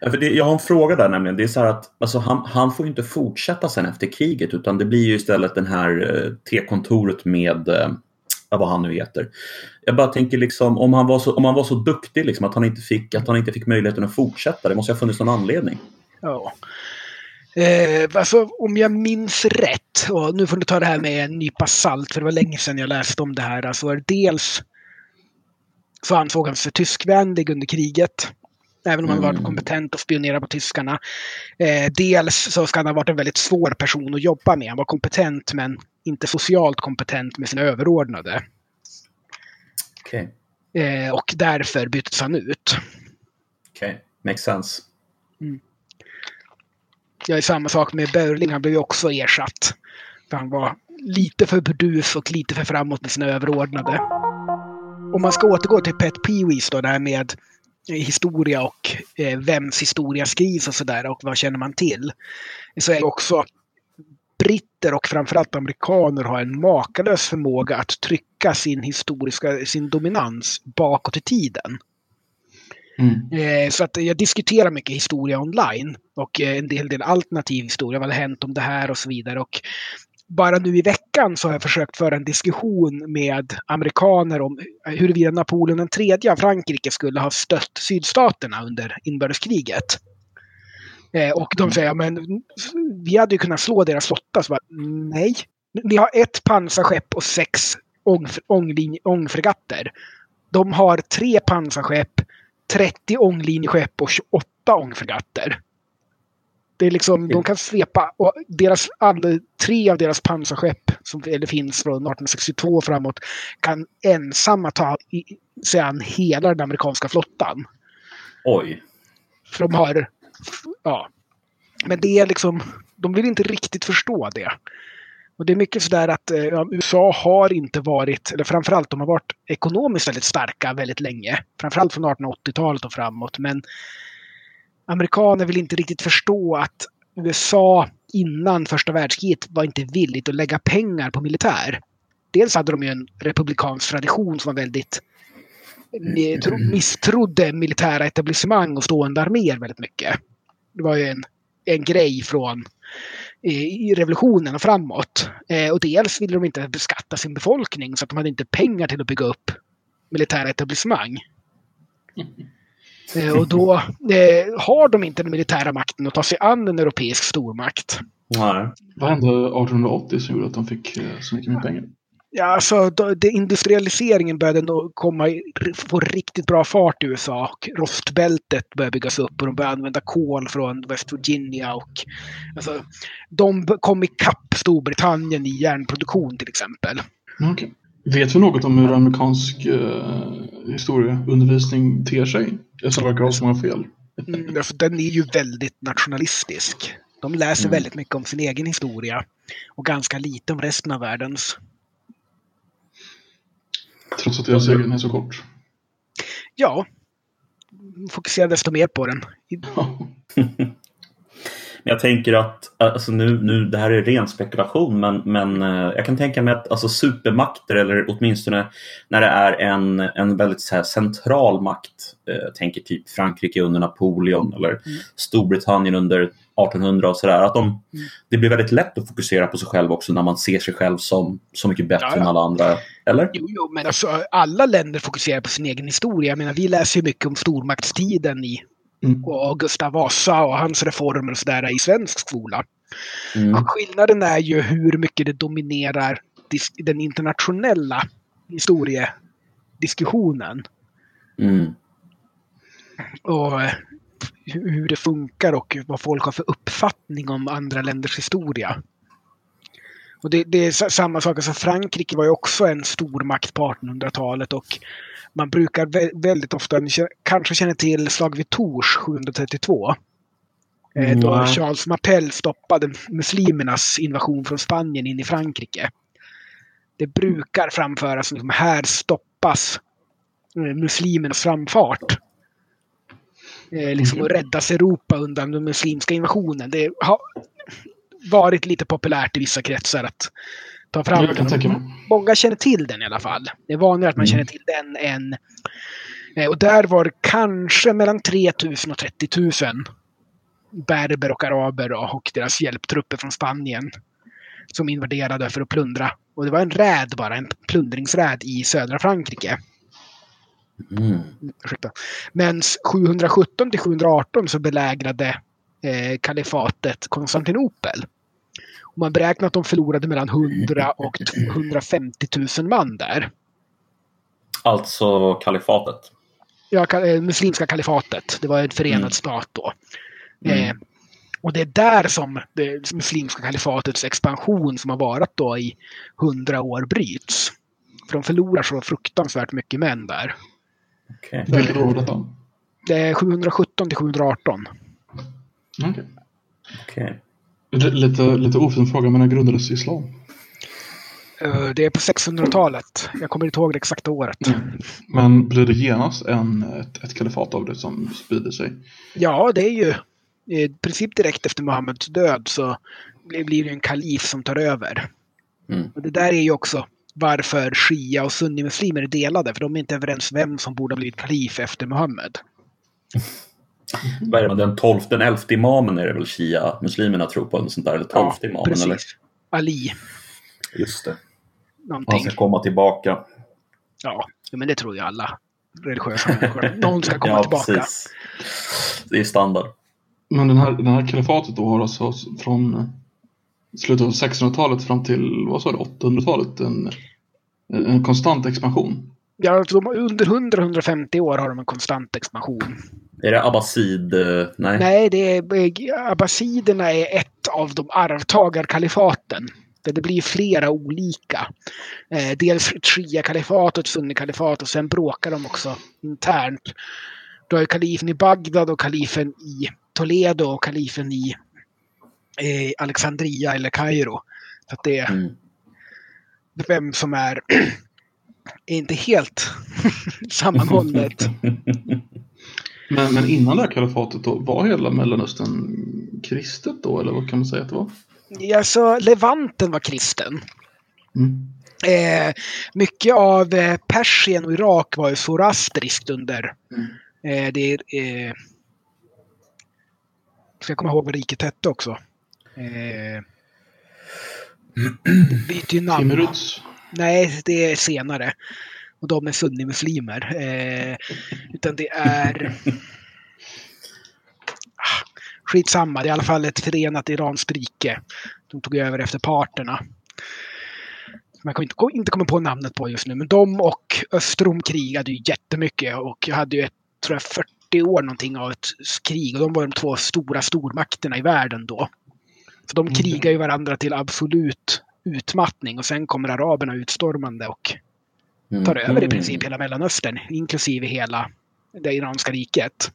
Ja, för det, jag har en fråga där nämligen. Det är så att alltså, han, han får inte fortsätta sen efter kriget utan det blir ju istället den här eh, T-kontoret med eh, vad han nu heter. Jag bara tänker liksom om han var så, om han var så duktig liksom, att, han inte fick, att han inte fick möjligheten att fortsätta. Det måste ha funnits någon anledning. Ja. Eh, alltså, om jag minns rätt, och nu får du ta det här med en nypa salt för det var länge sedan jag läste om det här. Alltså, dels så ansåg han sig tyskvänlig under kriget. Även om han varit mm. kompetent att spionera på tyskarna. Eh, dels så ska han ha varit en väldigt svår person att jobba med. Han var kompetent men inte socialt kompetent med sina överordnade. Okay. Eh, och därför byttes han ut. Okej, okay. makes sense. Mm. Ja, är samma sak med Börling. Han blev ju också ersatt. För han var lite för burdus och lite för framåt med sina överordnade. Om man ska återgå till Pet Peewees då, det här med historia och eh, vems historia skrivs och sådär och vad känner man till. Så är också britter och framförallt amerikaner har en makalös förmåga att trycka sin historiska, sin dominans bakåt i tiden. Mm. Eh, så att jag diskuterar mycket historia online och eh, en del, del alternativ historia. Vad har hänt om det här och så vidare. Och bara nu i veckan så har jag försökt föra en diskussion med amerikaner om huruvida Napoleon III av Frankrike skulle ha stött sydstaterna under inbördeskriget. Eh, och de säger, men vi hade ju kunnat slå deras flotta. Så bara, Nej, ni har ett pansarskepp och sex ångfregatter. De har tre pansarskepp, 30 ånglinjeskepp och 28 ångfregatter. Det är liksom, de kan svepa och deras, all, tre av deras pansarskepp som eller finns från 1862 och framåt kan ensamma ta i, sig an hela den amerikanska flottan. Oj. För de har, ja. Men det är liksom, de vill inte riktigt förstå det. Och det är mycket sådär att eh, USA har inte varit, eller framförallt de har varit ekonomiskt väldigt starka väldigt länge. Framförallt från 1880-talet och framåt. Men amerikaner vill inte riktigt förstå att USA innan första världskriget var inte villigt att lägga pengar på militär. Dels hade de ju en republikansk tradition som var väldigt misstrodde militära etablissemang och stående arméer väldigt mycket. Det var ju en, en grej från i revolutionen och framåt. Eh, och dels ville de inte beskatta sin befolkning så att de hade inte pengar till att bygga upp militära etablissemang. Eh, och då eh, har de inte den militära makten att ta sig an en europeisk stormakt. Nej. Vad hände 1880 som gjorde att de fick eh, så mycket mer pengar? Ja, alltså det, industrialiseringen började nog komma i, få riktigt bra fart i USA. Och rostbältet började byggas upp och de började använda kol från West Virginia. Och, alltså, de kom ikapp Storbritannien i järnproduktion till exempel. Okay. Vet vi något om hur amerikansk eh, historieundervisning ter sig? Jag verkar ha så många fel. Mm, alltså, den är ju väldigt nationalistisk. De läser mm. väldigt mycket om sin egen historia och ganska lite om resten av världens. Trots att deras egen är så kort? Ja. Fokusera desto mer på den. Jag tänker att, alltså nu, nu, det här är ren spekulation, men, men eh, jag kan tänka mig att alltså supermakter, eller åtminstone när det är en, en väldigt så här, central makt, eh, tänker typ Frankrike under Napoleon eller mm. Storbritannien under 1800 och sådär, att de, mm. det blir väldigt lätt att fokusera på sig själv också när man ser sig själv som så mycket bättre ja, ja. än alla andra. Eller? Jo, jo, men alltså alla länder fokuserar på sin egen historia. Jag menar, vi läser ju mycket om stormaktstiden i Mm. Och Gustav Vasa och hans reformer och sådär i svensk skola. Mm. Skillnaden är ju hur mycket det dominerar den internationella historiediskussionen. Mm. Och eh, hur det funkar och vad folk har för uppfattning om andra länders historia. Och det, det är samma sak, alltså Frankrike var ju också en stormakt på 1800-talet och man brukar väldigt ofta, ni kanske känner till slag vid Tours 732. Mm. Då Charles Martel stoppade muslimernas invasion från Spanien in i Frankrike. Det brukar framföras som här stoppas eh, muslimernas framfart. Eh, liksom att räddas Europa undan den muslimska invasionen. Det har varit lite populärt i vissa kretsar att ta fram den. Många känner till den i alla fall. Det är vanligare att man mm. känner till den än... Eh, och där var det kanske mellan 3000 och 30 000 berber och araber och deras hjälptrupper från Spanien som invaderade för att plundra. Och det var en räd bara, en plundringsräd i södra Frankrike. Mm. Men 717 till 718 så belägrade eh, kalifatet Konstantinopel. Man beräknar att de förlorade mellan 100 och 150 000 man där. Alltså kalifatet? Ja, eh, muslimska kalifatet. Det var en förenad mm. stat då. Mm. Eh, och det är där som det muslimska kalifatets expansion som har varit då i hundra år bryts. För de förlorar så fruktansvärt mycket män där. Okay. Vilket år detta? Det är 717 till 718. Okej. Okay. Lite, lite ofin fråga, men när grundades islam? Eh, det är på 600-talet. Jag kommer inte ihåg det exakta året. Mm. Men blir det genast en, ett, ett kalifat av det som sprider sig? Ja, det är ju i princip direkt efter Muhammeds död så blir det en kalif som tar över. Mm. Och det där är ju också varför shia och sunnimuslimer är delade. För de är inte överens vem som borde ha blivit kalif efter Muhammed. Vad är det, den tolfte, den elfte imamen är det väl shia-muslimerna tror på? Eller sånt där, eller tolfte ja, imamen? Precis. Eller? Ali. Just det. Någonting. Han ska komma tillbaka. Ja, men det tror ju alla religiösa människor. Någon ska komma ja, tillbaka. Precis. Det är standard. Men den här, den här kalifatet då har alltså från slutet av 1600-talet fram till vad sa du, 800-talet en, en konstant expansion? Ja, de, under 100-150 år har de en konstant expansion. Är det abbasid? eh, Nej. Nej, det är, abbasiderna är ett av de arvtagarkalifaten. Där det blir flera olika. Eh, dels ett shia-kalifat och ett sunni-kalifat och sen bråkar de också internt. Du har ju kalifen i Bagdad och kalifen i Toledo och kalifen i eh, Alexandria eller Kairo. Så det är Mm. vem som är, är inte helt sammanhållet. Men, men innan det här kalifatet då, var hela Mellanöstern kristet då? Eller vad kan man säga att det var? Alltså, Levanten var kristen. Mm. Eh, mycket av eh, Persien och Irak var ju zoroastriskt under. Eh, det är, eh, ska jag komma ihåg vad riket hette också. Eh, det byter ju namn. Timuruds. Nej, det är senare. Och de är sunnimuslimer. Eh, utan det är... Ah, Skitsamma, det är i alla fall ett förenat iranskt rike. De tog över efter parterna. Som jag kan inte, inte kommer på namnet på just nu. Men de och Östrom krigade ju jättemycket och hade ju ett, tror jag, 40 år någonting av ett krig. Och de var de två stora stormakterna i världen då. Så de Mm. krigar ju varandra till absolut utmattning och sen kommer araberna utstormande och Mm. tar över i princip hela Mellanöstern, inklusive hela det iranska riket.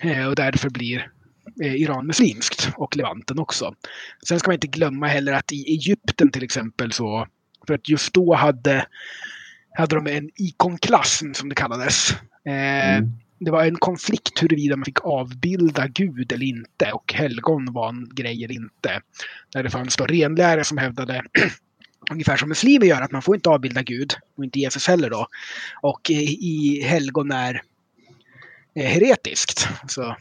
Eh, Och därför blir eh, Iran muslimskt och Levanten också. Sen ska man inte glömma heller att i Egypten till exempel så, för att just då hade, hade de en ikonklass som det kallades. Eh, Mm. Det var en konflikt huruvida man fick avbilda Gud eller inte och helgon var en grej eller inte. Där det fanns då renlärare som hävdade ungefär som muslimer gör, att man får inte avbilda Gud och inte Jesus heller då. Och i, helgon är eh, heretiskt. Så,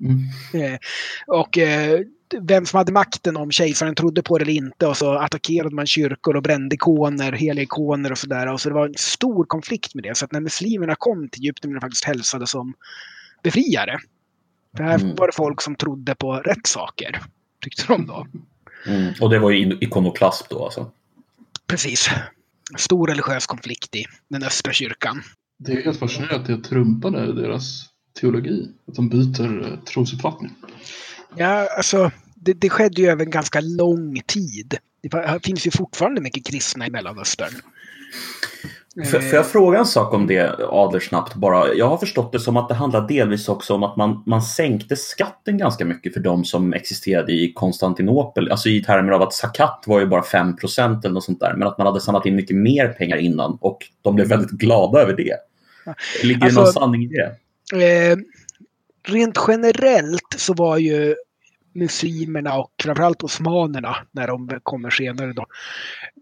Mm. eh, och eh, vem som hade makten om kejsaren trodde på det eller inte och så attackerade man kyrkor och brände ikoner, heliga ikoner och sådär. Och så det var en stor konflikt med det. Så att när muslimerna kom till Egypten blev de faktiskt hälsade som befriare. För här Mm. var det folk som trodde på rätt saker, tyckte de då. Mm. Och det var ju ikonoklask då alltså. Precis. Stor religiös konflikt i den östra kyrkan. Det är helt fascinerande att det trumpade deras teologi. Att de byter eh, trosuppfattning. Ja, alltså det, det skedde ju över en ganska lång tid. Det finns ju fortfarande mycket kristna i Mellanöstern. Får, får jag fråga en sak om det, Adler, snabbt bara? Jag har förstått det som att det handlar delvis också om att man, man sänkte skatten ganska mycket för de som existerade i Konstantinopel. Alltså i termer av att zakat var ju bara 5 eller något sånt där. Men att man hade samlat in mycket mer pengar innan och de blev väldigt glada över det. Ligger det Alltså- någon sanning i det? Eh, rent generellt så var ju muslimerna och framförallt osmanerna, när de kommer senare då,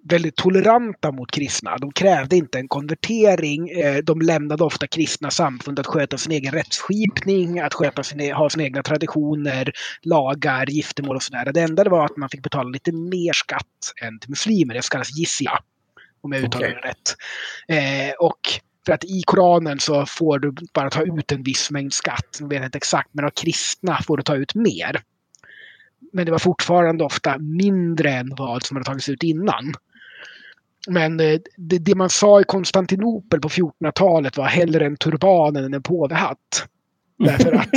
väldigt toleranta mot kristna. De krävde inte en konvertering. Eh, de lämnade ofta kristna samfund att sköta sin egen rättsskipning, att sköta sin, ha sina egna traditioner, lagar, giftermål och sådär. Det enda det var att man fick betala lite mer skatt än till muslimer. Det kallas jizya, om jag uttalar det rätt. Eh, och för att i Koranen så får du bara ta ut en viss mängd skatt. Jag vet inte exakt, men av kristna får du ta ut mer. Men det var fortfarande ofta mindre än vad som hade tagits ut innan. Men eh, det, det man sa i Konstantinopel på 1400-talet var hellre en turban än en påvehatt. Därför att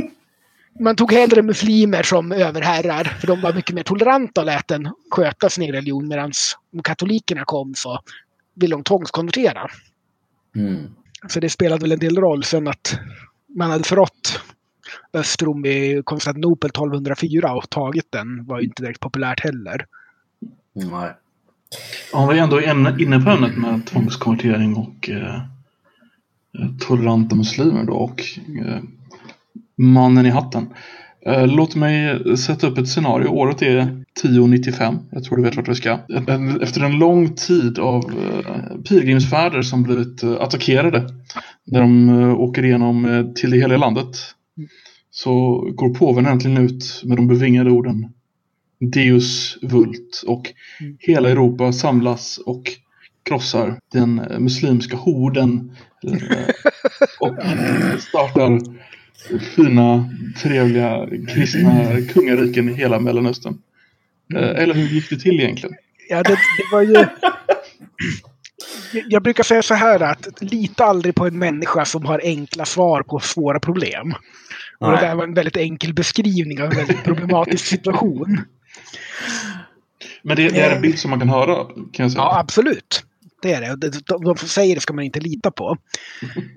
man tog hellre muslimer som överherrar, för de var mycket mer toleranta och lät den sköta sin egen religion. Medan om katolikerna kom så ville de tvångskonvertera. Mm. Så det spelade väl en del roll. Sen att man hade förrått Östrom i Konstantinopel 1204 och tagit den var ju inte direkt populärt heller. Nej. Om vi ändå är inne- inne på ämnet med tvångskonvertering och eh, eh, toleranta muslimer då och eh, mannen i hatten. Eh, låt mig sätta upp ett scenario. Året är 1095. Jag tror du vet vart vi ska. Efter en lång tid av eh, pilgrimsfärder som blivit eh, attackerade. när de åker igenom till det heliga landet. Så går påven äntligen ut med de bevingade orden Deus vult och hela Europa samlas och krossar den muslimska horden och startar fina, trevliga kristna kungariken i hela Mellanöstern. Eh, Eller hur gick det till egentligen? Ja, det, det var ju... Jag brukar säga så här att lita aldrig på en människa som har enkla svar på svåra problem. Och det där var en väldigt enkel beskrivning av en väldigt problematisk situation. Men det, det är en bild som man kan höra, kan jag säga. Ja, absolut. Det är det. De, de som säger det ska man inte lita på.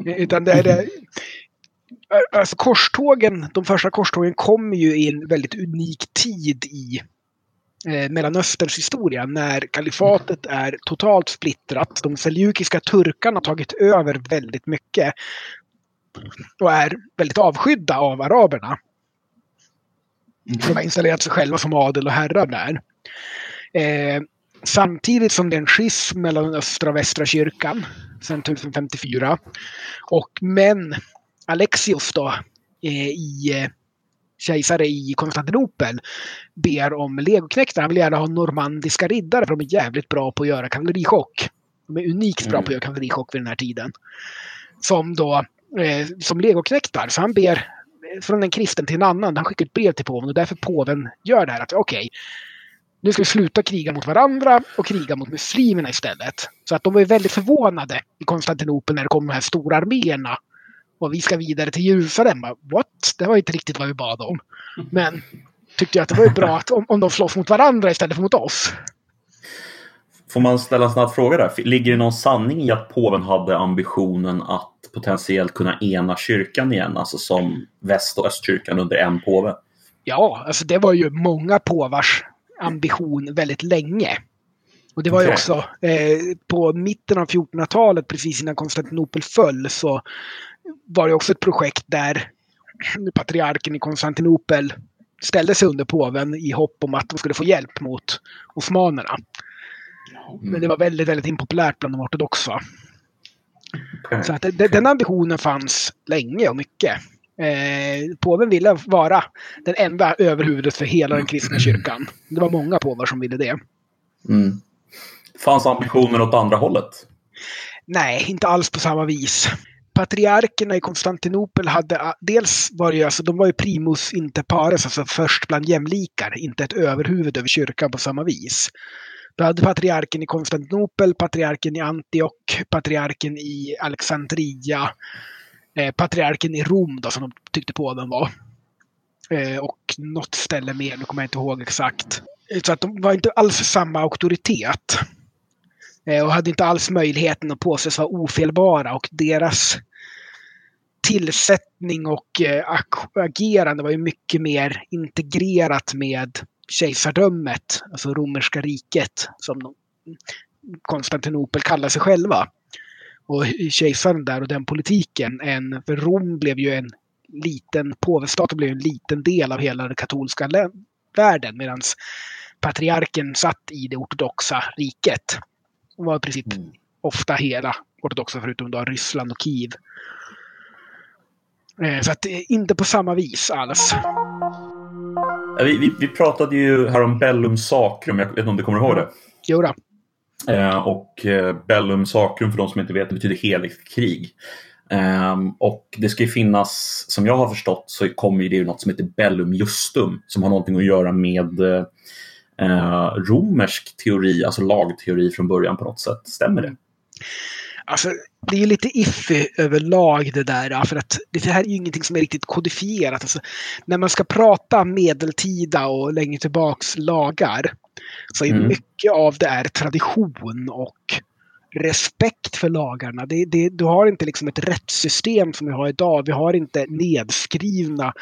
Utan det är det. Alltså korstågen, de första korstågen kommer ju i en väldigt unik tid i eh, Mellanösterns historia när kalifatet är totalt splittrat. De seljukiska turkarna har tagit över väldigt mycket och är väldigt avskydda av araberna. De har installerat sig själva som adel och herrar där. Eh, samtidigt som det är en schism mellan östra och västra kyrkan sedan 1054. Och men Alexios då eh, i eh, kejsare i Konstantinopel ber om legoknektar. Han vill gärna ha normandiska riddare för de är jävligt bra på att göra kavallerichock. De är unikt bra på att göra kavallerichock vid den här tiden. Som då eh, som legoknektar. Så han ber från en kristen till en annan. Han skickar ett brev till påven och därför påven gör det här att okej, okay, nu ska vi sluta kriga mot varandra och kriga mot muslimerna istället. Så att de var väldigt förvånade i Konstantinopel när det kom de här stora arméerna. Och vi ska vidare till Jerusalem. What? Det var inte riktigt vad vi bad om. Men tyckte jag att det var bra att, om, om de slåss mot varandra istället för mot oss. Får man ställa en snabb fråga där? Ligger det någon sanning i att påven hade ambitionen att potentiellt kunna ena kyrkan igen? Alltså som väst och östkyrkan under en påve? Ja, alltså det var ju många påvars ambition väldigt länge. Och det var ju också eh, på mitten av 1400-talet, precis innan Konstantinopel föll, så var det också ett projekt där patriarken i Konstantinopel ställde sig under påven i hopp om att de skulle få hjälp mot osmanerna. Mm. Men det var väldigt, väldigt impopulärt bland de ortodoxa. Okay. Så att det, den ambitionen fanns länge och mycket. Eh, påven ville vara den enda överhuvudet för hela den kristna kyrkan. Det var många påvar som ville det. Mm. Fanns ambitionen åt andra hållet? Nej, inte alls på samma vis. Patriarkerna i Konstantinopel hade ah, dels var ju, alltså, de var ju primus inter pares, alltså först bland jämlikar, inte ett överhuvud över kyrkan på samma vis. Du hade patriarken i Konstantinopel, patriarken i Antioch, patriarken i Alexandria, eh, patriarken i Rom då, som de tyckte på den var. Eh, och något ställe mer, nu kommer jag inte ihåg exakt. Så att de var inte alls samma auktoritet. Eh, och hade inte alls möjligheten att påses vara ofelbara och deras tillsättning och eh, agerande var ju mycket mer integrerat med kejsardömet, alltså romerska riket, som Konstantinopel kallar sig själva. Och kejsaren där och den politiken, en, för Rom blev ju en liten, påvestaten blev en liten del av hela den katolska världen medan patriarken satt i det ortodoxa riket. Och var i princip mm. ofta hela ortodoxa förutom då Ryssland och Kiev. Eh, så att inte på samma vis alls. Vi, vi, vi, pratade ju här om Bellum Sacrum, jag vet inte om du kommer ihåg det? Jo då. Eh, och eh, Bellum Sacrum, för de som inte vet, det betyder heligt krig. Eh, och det ska ju finnas, som jag har förstått, så kommer det ju något som heter Bellum Justum, som har någonting att göra med eh, romersk teori, alltså lagteori från början på något sätt. Stämmer det? Alltså, det är lite iffy överlag det där. För att det här är ju ingenting som är riktigt kodifierat. Alltså, när man ska prata medeltida och längre tillbaks lagar så är mm. mycket av det är tradition och respekt för lagarna. Det, det, du har inte liksom ett rättssystem som vi har idag. Vi har inte nedskrivna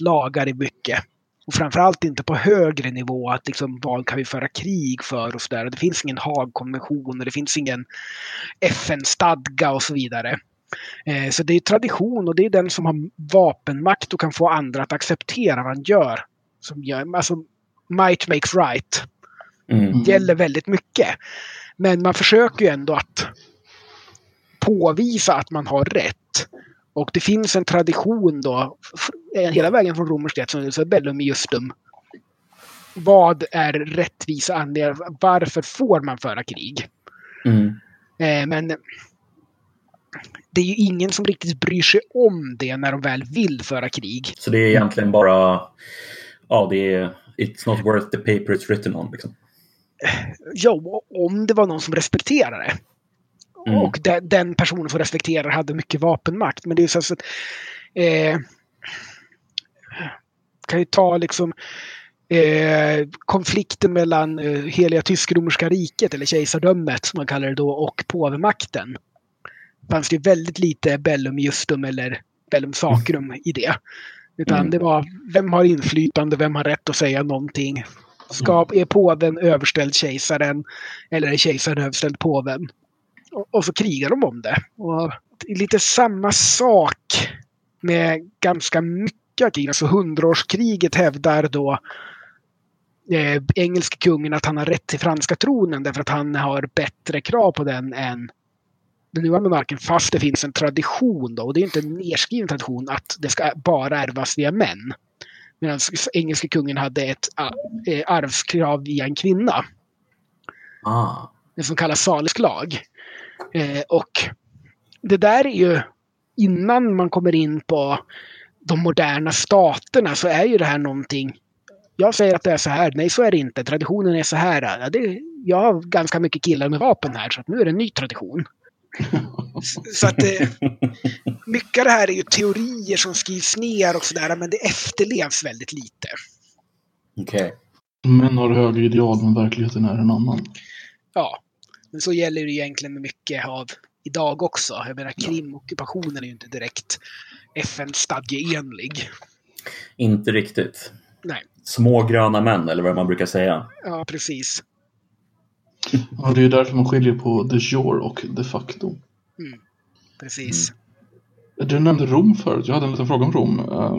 lagar i mycket. Och framförallt inte på högre nivå, att liksom, vad kan vi föra krig för och sådär. Det finns ingen Haagkonvention och det finns ingen FN-stadga och så vidare. Eh, så det är tradition och det är den som har vapenmakt och kan få andra att acceptera vad han gör. Som gör alltså, might makes right. Mm. Gäller väldigt mycket. Men man försöker ju ändå att påvisa att man har rätt. Och det finns en tradition då, hela vägen från romersk rätt, som är bellum justum. Vad är rättvisa anledningar? Varför får man föra krig? Mm. Eh, men det är ju ingen som riktigt bryr sig om det när de väl vill föra krig. Så det är egentligen bara, ja det är, it's not worth the paper it's written on liksom? Ja, om det var någon som respekterar det. Mm. Och de, den personen får respektera hade mycket vapenmakt. Men det är så att... Eh, kan ju ta liksom eh, konflikten mellan eh, Heliga Tysk-romerska riket, eller kejsardömet som man kallar det då, och påvemakten. Fanns det väldigt lite bellum justum eller bellum sacrum i det. Utan mm. det var vem har inflytande, vem har rätt att säga någonting. Ska, är påven överställd kejsaren eller är kejsaren överställd påven? Och, så krigar de om det. Och lite samma sak med ganska mycket krig. Alltså hundraårskriget hävdar då eh, engelske kungen att han har rätt till franska tronen därför att han har bättre krav på den än den nuvarande monarken fast det finns en tradition då och det är inte en nedskriven tradition att det ska bara ärvas via män. Medan engelske kungen hade ett äh, arvskrav via en kvinna. Ah. Det som kallas salisk lag. Eh, och det där är ju innan man kommer in på de moderna staterna så är ju det här någonting jag säger att det är så här. Nej, så är det inte. Traditionen är så här. Ja, det, jag har ganska mycket killar med vapen här, så nu är det en ny tradition. så att det, mycket av det här är ju teorier som skrivs ner och sådär, men det efterlevs väldigt lite. Okej. Okay. Män har högre ideal, men verkligheten är en annan. Ja, men så gäller det egentligen med mycket av idag också. Jag menar, Krimockupationen är ju inte direkt FN-stadgeenlig. Inte riktigt. Nej. Små gröna män, eller vad man brukar säga. Ja, precis. Ja, det är därför man skiljer på de jure och de facto. Mm. Precis. Mm. Du nämnde Rom förut. Jag hade en liten fråga om Rom. Uh,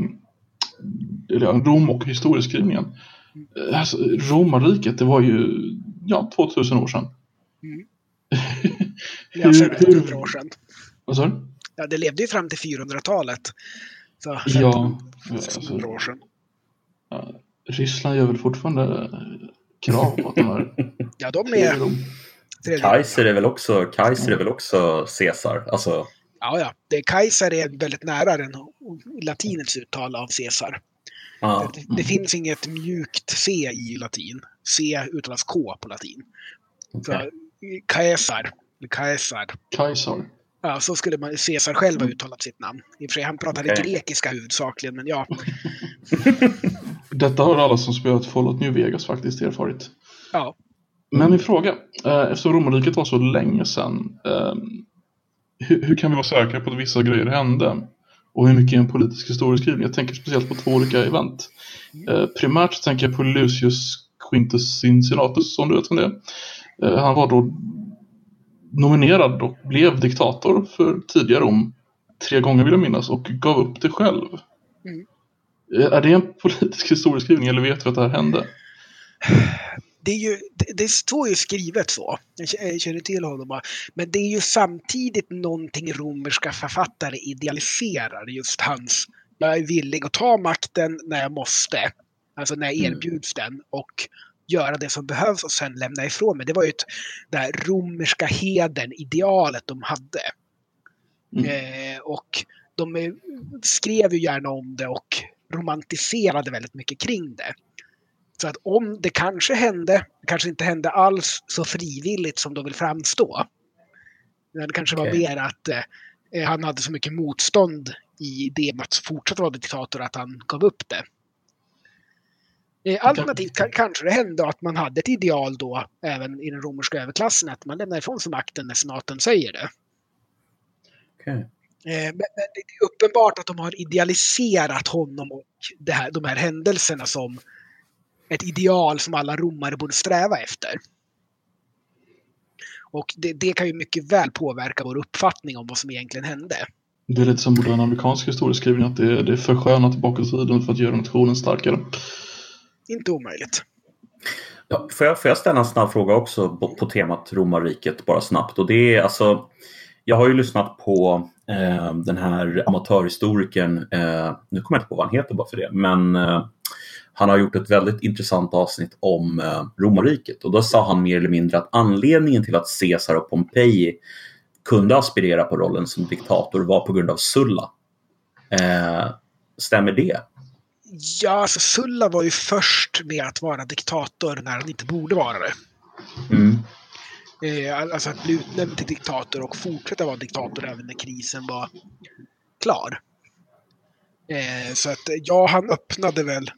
Rom och historieskrivningen. Mm. Alltså, Romarriket, det var ju ja, 2000 år sedan. Mm. Ja, 500 år sedan. Vad sa du? Ja, det levde ju fram till 400-talet. Så 1500 ja, alltså, år sedan. Ja, Ryssland gör väl fortfarande krav på att de har... ja, de är... Kaiser är väl också, Kaiser är väl också Caesar? Alltså... Ja, ja. Det, Kaiser är väldigt nära den latinets uttal av Caesar. Ah. Det, det, finns inget mjukt C i latin. C uttalas K på latin. Okay. Så, Caesar, Caesar. Kaiser. Ja, så skulle man Caesar själv ha uttalat sitt namn. I och för sig, han pratade okay. grekiska huvudsakligen, men ja. Detta har alla som spelat Fallout New Vegas faktiskt erfarit. Ja. Men min fråga, eh, eftersom romarriket var så länge sedan, ehm, hur, hur, kan vi vara säkra på att vissa grejer hände? Och hur mycket är en politisk historieskrivning? Jag tänker speciellt på två olika event. Eh, primärt tänker jag på Lucius Quintus Cincinnatus, som du vet vem det är. Eh, han var då nominerad och blev diktator för tidigare Rom tre gånger vill jag minnas och gav upp det själv. Mm. Är det en politisk historieskrivning eller vet vi att det här hände? Det, ju, det, det står ju skrivet så. Jag känner till honom. Men det är ju samtidigt någonting romerska författare idealiserar. Just hans, jag är villig att ta makten när jag måste. Alltså när jag mm. erbjuds mm. den. Och göra det som behövs och sen lämna ifrån mig. Det var ju ett, det här romerska heden, idealet de hade. Mm. Eh, och de skrev ju gärna om det och romantiserade väldigt mycket kring det. Så att om det kanske hände, kanske inte hände alls så frivilligt som de vill framstå. Det kanske var okay. mer att eh, han hade så mycket motstånd i det med att fortsätta vara diktator att han gav upp det. Eh, alternativt kan, kanske det hände att man hade ett ideal då, även i den romerska överklassen, att man lämnar ifrån sig makten när senaten säger det. Okay. Eh, men, men, det är uppenbart att de har idealiserat honom och det här, de här händelserna som ett ideal som alla romare borde sträva efter. Och det, det, kan ju mycket väl påverka vår uppfattning om vad som egentligen hände. Det är lite som modern amerikansk historieskrivning, att det, det är förskönat tillbaka tiden för att göra nationen starkare inte omöjligt. Ja, får, jag, får jag ställa en snabb fråga också på, på temat romarriket bara snabbt? Och det är alltså, jag har ju lyssnat på eh, den här amatörhistorikern, eh, nu kommer jag inte på vad han heter bara för det, men eh, han har gjort ett väldigt intressant avsnitt om eh, romarriket och då sa han mer eller mindre att anledningen till att Caesar och Pompeji kunde aspirera på rollen som diktator var på grund av Sulla. Eh, stämmer det? Ja, alltså Sulla var ju först med att vara diktator när han inte borde vara det. Mm. Eh, alltså att bli utnämnd till diktator och fortsätta vara diktator även när krisen var klar. Eh, så att ja, han öppnade väl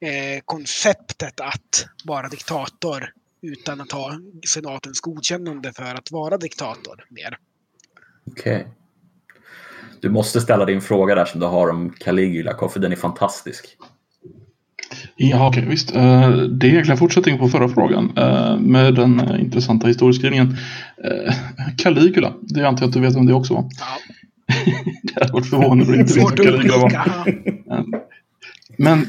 eh, konceptet att vara diktator utan att ha senatens godkännande för att vara diktator mer. Okej. Okay. Du måste ställa din fråga där som du har om Caligula, för den är fantastisk. Ja, okej, okay, visst. Eh, det är egentligen fortsättning på förra frågan eh, med den eh, intressanta historieskrivningen. Caligula, det antar jag att du vet om det också var. Ja. det hade varit förvånande om du inte vet vad Caligula var. Men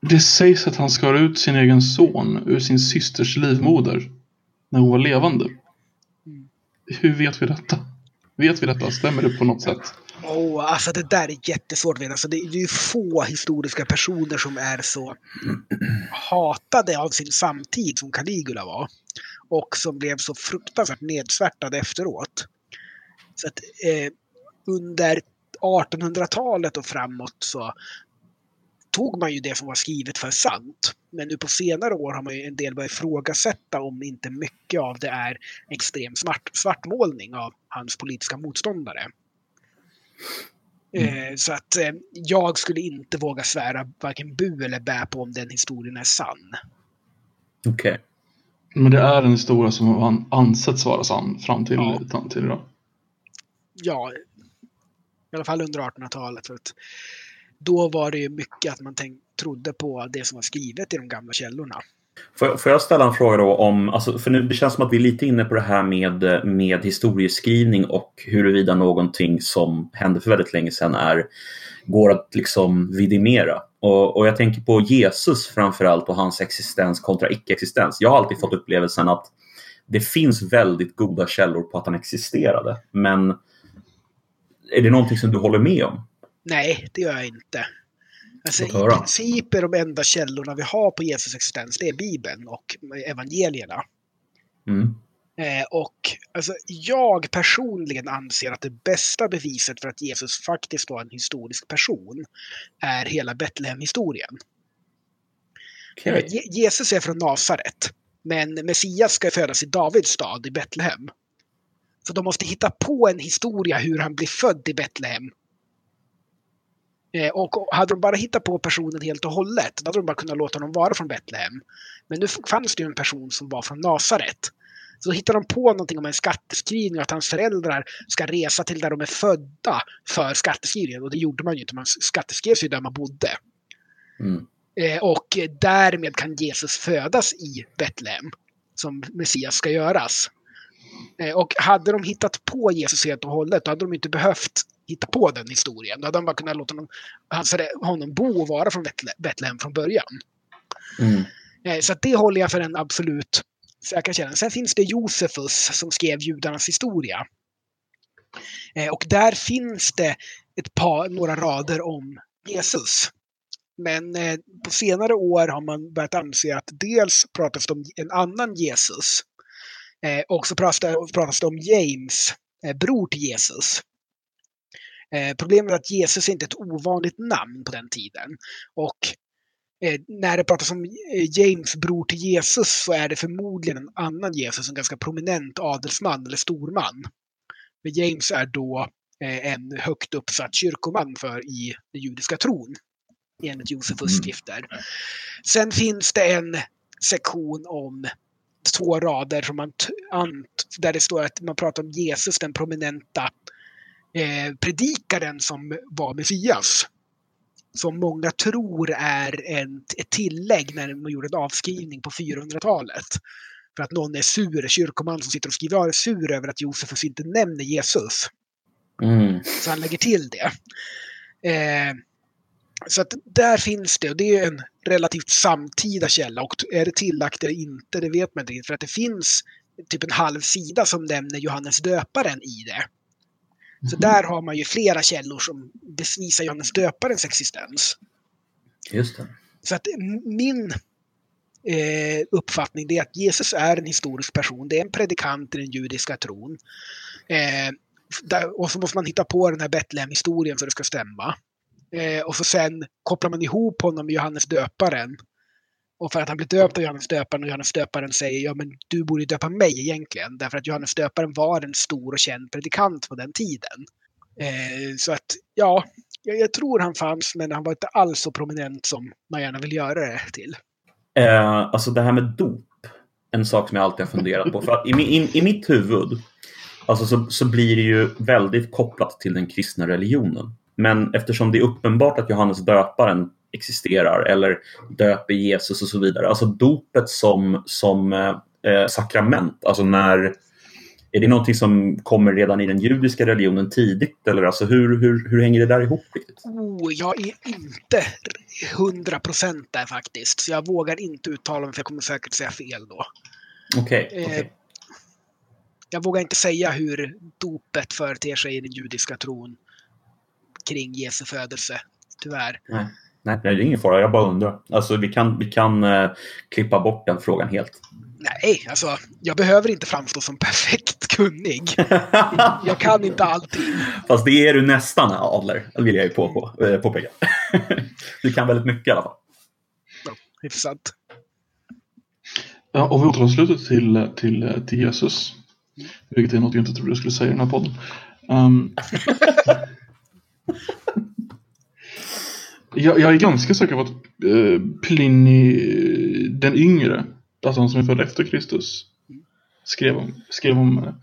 det sägs att han skar ut sin egen son ur sin systers livmoder när hon var levande. Mm. Hur vet vi detta? Vet vi detta? Stämmer det på något sätt? Oh, alltså det där är jättesvårt att veta. Alltså det är ju få historiska personer som är så hatade av sin samtid som Caligula var. Och som blev så fruktansvärt nedsvärtade efteråt. Så att eh, under 1800-talet och framåt så tog man ju det som var skrivet för sant. Men nu på senare år har man ju en del börjat ifrågasätta om inte mycket av det är extrem svart, svartmålning av hans politiska motståndare. Mm. Eh, så att eh, jag skulle inte våga svära varken bu eller bä på om den historien är sann. Okej. Okay. Men det är en historia som har ansetts vara sann fram till, ja. fram till idag? Ja, i alla fall under 1800-talet. Då var det ju mycket att man tänk, trodde på det som var skrivet i de gamla källorna. Får, får jag ställa en fråga då om, alltså, för nu, det känns som att vi är lite inne på det här med, med historieskrivning och huruvida någonting som hände för väldigt länge sedan är, går att liksom vidimera. Och, och jag tänker på Jesus framförallt och hans existens kontra icke-existens. Jag har alltid fått upplevelsen att det finns väldigt goda källor på att han existerade. Men är det någonting som du håller med om? Nej, det gör jag inte. Alltså, I princip är de enda källorna vi har på Jesus existens, det är Bibeln och evangelierna. Mm. Eh, och alltså, jag personligen anser att det bästa beviset för att Jesus faktiskt var en historisk person är hela Betlehem-historien. Okay. Jesus är från Nasaret, men Messias ska födas i Davids stad i Betlehem. Så de måste hitta på en historia hur han blir född i Betlehem Eh, och hade de bara hittat på personen helt och hållet, då hade de bara kunnat låta honom vara från Betlehem. Men nu fanns det ju en person som var från Nasaret. Så hittade de på någonting om en skatteskrivning och att hans föräldrar ska resa till där de är födda för skatteskrivningen. Och det gjorde man ju inte, man skatteskrevs ju där man bodde. Mm. Eh, och därmed kan Jesus födas i Betlehem, som Messias ska göras. Eh, och hade de hittat på Jesus helt och hållet, då hade de inte behövt hitta på den historien. Då hade de bara kunnat låta honom, honom bo och vara från Betlehem från början. Mm. Eh, så det håller jag för en absolut säkra källan. Sen finns det Josefus som skrev judarnas historia. Eh, och där finns det ett par, några rader om Jesus. Men på senare år har man börjat anse att dels pratas det om en annan Jesus Eh, och så pratas det, om James, eh, bror till Jesus. Eh, problemet är att Jesus är inte ett ovanligt namn på den tiden. Och eh, när det pratas om eh, James bror till Jesus så är det förmodligen en annan Jesus, en ganska prominent adelsman eller storman. Men James är då eh, en högt uppsatt kyrkoman för i den judiska tron enligt Josefus mm. skrifter. Sen finns det en sektion om två rader som man där det står att man pratar om Jesus, den prominenta eh, predikaren som var Messias. Som många tror är en, ett tillägg när man gjorde en avskrivning på 400-talet. För att någon är sur, kyrkoman som sitter och skriver är sur över att Josefus inte nämner Jesus. Mm. Så han lägger till det. Eh, så att där finns det, och det är en relativt samtida källa. Och är det tillagt eller inte, det vet man inte. För att det finns typ en halv sida som nämner Johannes döparen i det. Så där har man ju flera källor som bevisar Johannes döparens existens. Just det. Så att min eh, uppfattning är att Jesus är en historisk person. Det är en predikant i den judiska tron. Eh, där, och så måste man hitta på den här Betlehem-historien för att det ska stämma. Eh, och så sen kopplar man ihop honom med Johannes döparen. Och för att han blir döpt av Johannes döparen och Johannes döparen säger ja men du borde döpa mig egentligen. Därför att Johannes döparen var en stor och känd predikant på den tiden. Eh, så att ja, jag, jag, tror han fanns men han var inte alls så prominent som man gärna vill göra det till. Eh, alltså det här med dop, en sak som jag alltid har funderat på. För i, in, i mitt huvud alltså så, så blir det ju väldigt kopplat till den kristna religionen. Men eftersom det är uppenbart att Johannes döparen existerar eller döper Jesus och så vidare. Alltså dopet som, som eh, sakrament, alltså när är det någonting som kommer redan i den judiska religionen tidigt? Eller alltså hur, hur, hur hänger det där ihop? Riktigt? Oh, jag är inte hundra procent där faktiskt. Så jag vågar inte uttala mig för jag kommer säkert säga fel då. Okej. Okay, okay. eh, jag vågar inte säga hur dopet företer sig i den judiska tron kring Jesu födelse. Tyvärr. Nej. Nej, det är ingen fara. Jag bara undrar. Alltså, vi kan, vi kan eh, klippa bort den frågan helt. Nej, alltså jag behöver inte framstå som perfekt kunnig. jag kan inte allting. Fast det är du nästan, Adler. Det vill jag ju på, på, eh, påpeka. du kan väldigt mycket i alla fall. Ja, hyfsat. Ja, och vi återansluter till, till, till Jesus. Vilket är något jag inte trodde jag skulle säga i den här podden. Um, jag, jag, är ganska säker på att uh, Pliny den yngre alltså han som är född efter Kristus, skrev om, skrev om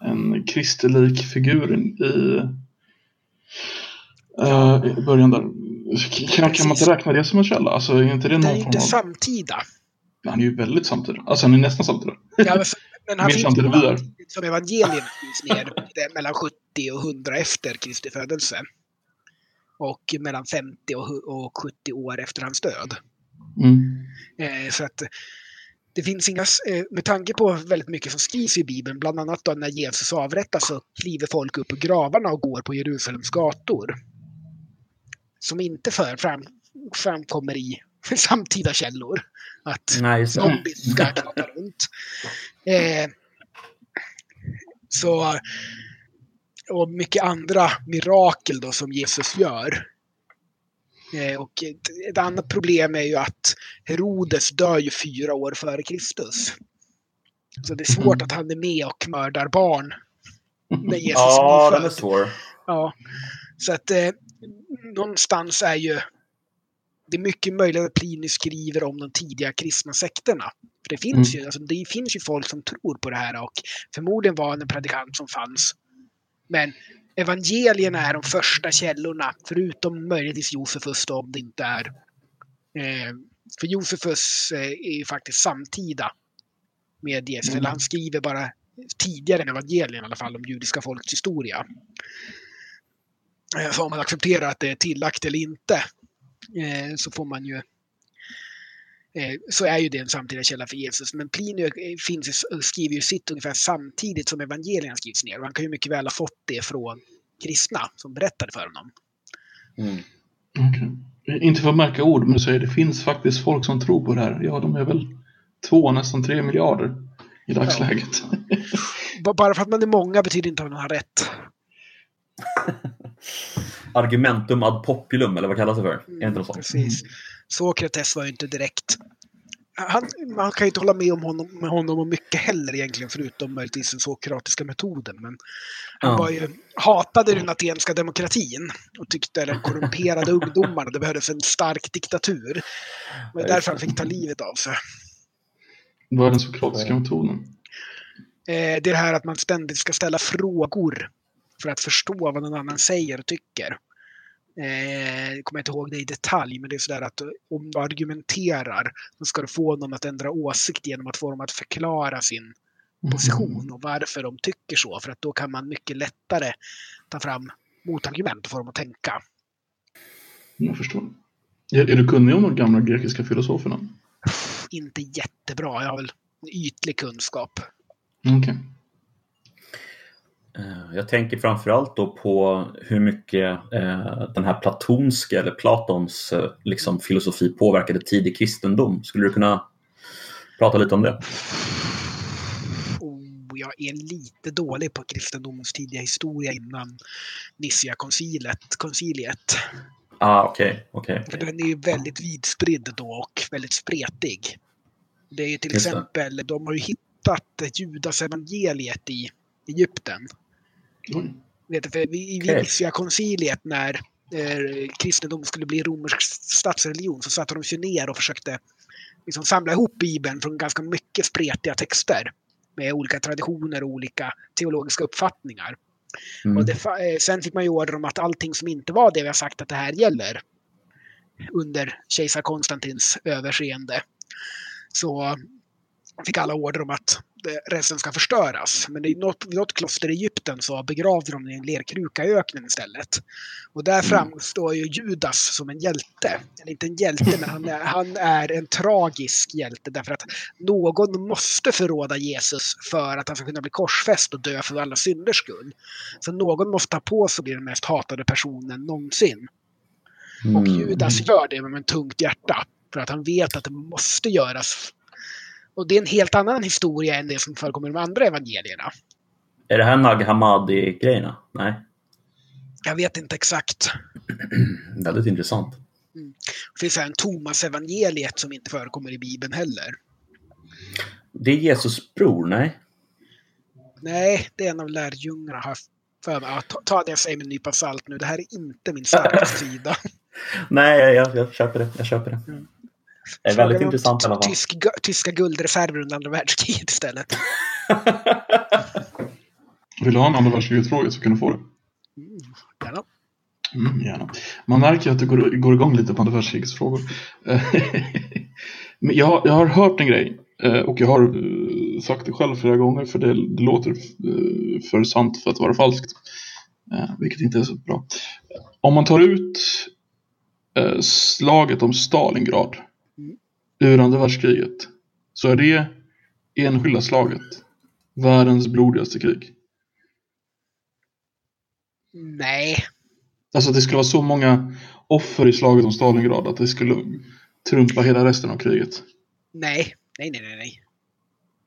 en kristelik figur i, uh, i början där. Kan, kan man inte räkna det som en källa? Alltså, är inte det, någon det är inte av... samtida. Han är ju väldigt samtida. Alltså han är nästan samtida. Ja, men, men han finns samtida vi är. Som evangelien finns ner mellan 70 och 100 efter Kristi födelse. Och mellan 50 och 70 år efter hans död. Mm. Eh, så att det finns inga, eh, med tanke på väldigt mycket som skrivs i Bibeln, bland annat då när Jesus avrättas så kliver folk upp på gravarna och går på Jerusalems gator. Som inte för fram, framkommer i samtida källor. Att Nej, zombies ska knata runt. Eh, så, och mycket andra mirakel då som Jesus gör. Eh, och ett, ett, annat problem är ju att Herodes dör ju fyra år före Kristus. Så det är svårt mm. att han är med och mördar barn. När Jesus ja, den är svår. Ja. Så att eh, någonstans är ju det är mycket möjligt att Plinius skriver om de tidiga kristna sekterna. För det finns, mm. ju, alltså, det finns ju folk som tror på det här och förmodligen var han en predikant som fanns. Men evangelierna är de första källorna, förutom möjligtvis Josefus då, om det inte är. Eh, för Josefus eh, är ju faktiskt samtida med Jesus, mm. eller han skriver bara tidigare än evangelien i alla fall om judiska folkets historia. Eh, så om man accepterar att det är tillagt eller inte eh, så får man ju så är ju det en samtida källa för Jesus. Men Plinius eh, finns, skriver ju sitt ungefär samtidigt som evangelierna skrivs ner. Och han kan ju mycket väl ha fått det från kristna som berättade för honom. Mm. Okay. Inte för att märka ord, men du säger det finns faktiskt folk som tror på det här. Ja, de är väl två, nästan tre miljarder i dagsläget. Ja. Bara för att man är många betyder inte att man har rätt. Argumentum ad populum, eller vad kallas det för? Mm, är inte något Precis. Sokrates var ju inte direkt... Han, man kan ju inte hålla med om honom, med honom om mycket heller egentligen, förutom möjligtvis den sokratiska metoden. Men han ja. var ju, hatade den atenska demokratin och tyckte den korrumperade ungdomarna, det behövdes en stark diktatur. Var därför han fick ta livet av sig. Vad är den sokratiska metoden? Eh, det är det här att man ständigt ska ställa frågor för att förstå vad någon annan säger och tycker. Eh, jag kommer inte ihåg det i detalj, men det är sådär att om du argumenterar så ska du få någon att ändra åsikt genom att få dem att förklara sin position och varför de tycker så. För att då kan man mycket lättare ta fram motargument och få dem att tänka. Jag förstår. Är, är du kunnig om de gamla grekiska filosoferna? Inte jättebra. Jag har väl ytlig kunskap. Okej. Okay. Eh, jag tänker framförallt då på hur mycket eh, den här platonska eller Platons eh, liksom, filosofi påverkade tidig kristendom. Skulle du kunna prata lite om det? Oh, jag är lite dålig på kristendomens tidiga historia innan Nicea-konciliet. Ah, okej. Okay, okay. den är ju väldigt vidspridd då och väldigt spretig. Det är ju till Just det. exempel, de har ju hittat Judas evangeliet i Egypten. Oj. Vet du, för i Okej. Nicaea konciliet när eh, kristendom skulle bli romersk statsreligion så satte de sig ner och försökte liksom samla ihop Bibeln från ganska mycket spretiga texter med olika traditioner och olika teologiska uppfattningar. Mm. Och det, eh, sen fick man ju order om att allting som inte var det vi har sagt att det här gäller under kejsar Konstantins överseende så fick alla order om att resten ska förstöras. Men i något, vid något kloster i Egypten så begravde de i en lerkruka i öknen istället. Och där framstår ju Judas som en hjälte. Eller inte en hjälte, men han är, han är en tragisk hjälte därför att någon måste förråda Jesus för att han ska kunna bli korsfäst och dö för alla synders skull. Så någon måste ta på sig att bli den mest hatade personen någonsin. Och Mm. Judas gör det med ett tungt hjärta. För att han vet att det måste göras. Och det är en helt annan historia än det som förekommer i de andra evangelierna. Är det här Nag Hammadi-grejerna? Nej. Jag vet inte exakt. Väldigt intressant. Det finns en Thomas-evangeliet som inte förekommer i Bibeln heller. Det är Jesus bror, nej? Nej, det är en av lärjungarna har för mig. Ta, ta det jag säger med en nypa salt nu. Det här är inte min starkaste sida. Nej, jag, jag, jag köper det. Jag köper det. Mm. Det är väldigt intressant i alla fall. Tysk, tyska guldreserver under andra världskriget istället. Vill du ha en andra världskriget-fråga så kan du få det. Gärna. Mm, gärna. Man märker att du går, går igång lite på andra världskrigsfrågor. Men jag, har- jag har hört en grej eh, och jag har eh, sagt det själv flera gånger för det, det låter eh, för sant för att vara falskt. Vilket inte är så bra. Om man tar ut slaget om Stalingrad Mm. Ur andra världskriget så är det enskilda slaget världens blodigaste krig. Nej, Alltså att det skulle vara så många offer i slaget om Stalingrad att det skulle trumpa hela resten av kriget. nej, nej, nej, nej. nej.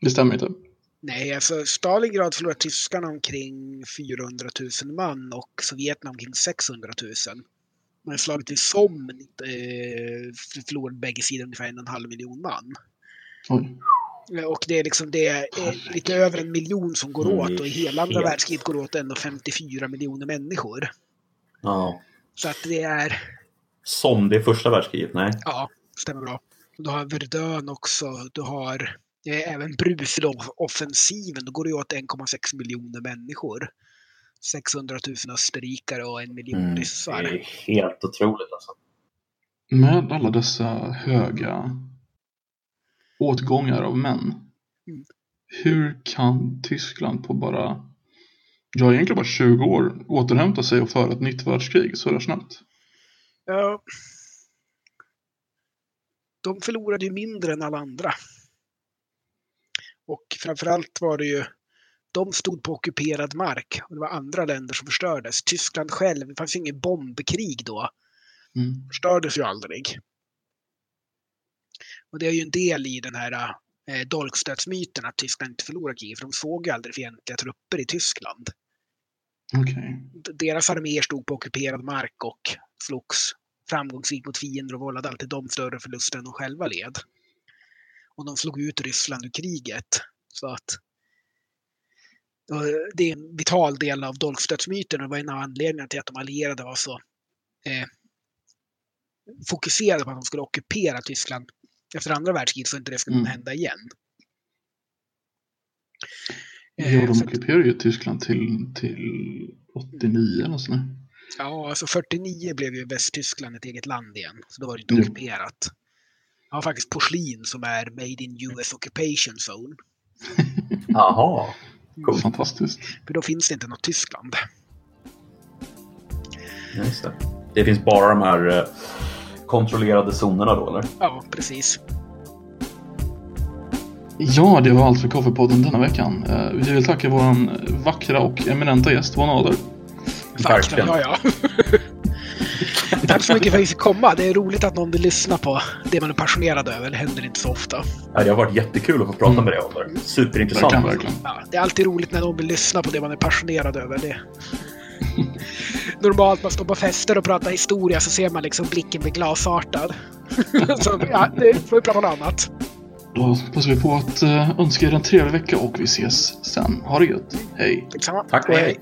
Det stämmer inte. Nej, alltså Stalingrad förlorade tyskarna omkring 400 000 man och Sovjeterna omkring 600 000. Men slaget vid Somme eh, förlorade bägge sidor ungefär en och en halv miljon man. Oj. Och det är liksom det är lite över en miljon som går Mm, åt och i hela andra helt- världskriget går åt ändå 54 miljoner människor. Ja. Så att det är, Som det första världskriget? Nej. ja, stämmer bra. Du har Verdun också, du har eh, även Brusilov-offensiven, då går det åt 1,6 miljoner människor. 600 000 österrikare och en miljon Mm. Det ryssar. är helt otroligt alltså. Med alla dessa höga åtgångar av män. Mm. Hur kan Tyskland på bara, ja egentligen bara 20 år, återhämta sig och föra ett nytt världskrig så där snabbt? Ja. De förlorade ju mindre än alla andra. Och framförallt var det ju, de stod på ockuperad mark och det var andra länder som förstördes. Tyskland själv, det fanns ju inget bombkrig då, Mm. förstördes ju aldrig. Och det är ju en del i den här eh, dolkstötsmyten att Tyskland inte förlorar kriget, för de såg ju aldrig fientliga trupper i Tyskland. D- Deras arméer stod på ockuperad mark och slogs framgångsrikt mot fiender och vållade alltid de större förluster än de själva led. Och de slog ut Ryssland ur kriget. Så att det är en vital del av dolkstötsmyten och det var en av anledningarna till att de allierade var så eh, fokuserade på att de skulle ockupera Tyskland efter andra världskriget så inte det skulle Mm. hända igen. Ja, Eh, de ockuperade ju Tyskland till, till 89 eller sådär. Ja, alltså 49 blev ju Västtyskland ett eget land igen. Så då var det inte Jo. ockuperat. Jag har faktiskt porslin som är Made in US Occupation Zone. Jaha. Coolt. Fantastiskt. För då finns det inte något Tyskland. Just det. det finns bara de här eh, kontrollerade zonerna då, eller? Ja, precis. Ja, det var allt för Kaffepodden denna veckan. Eh, Vi vill tacka vår vackra och eminenta gäst Von Ader. Vackra, ja, ja. Tack så mycket för att vi fick komma. Det är roligt att någon vill lyssna på det man är passionerad över. Det händer inte så ofta. Det har varit jättekul att få prata mm. med dig om det. Superintressant. Verkligen, verkligen. Ja, det är alltid roligt när någon vill lyssna på det man är passionerad över. Det... Normalt man står på fester och pratar historia så ser man liksom blicken bli glasartad. så ja, nu får vi prata om annat. Då passar vi på att eh, önska er en trevlig vecka och vi ses sen. Ha det gött. Hej! Detsamma. Tack och hej. hej.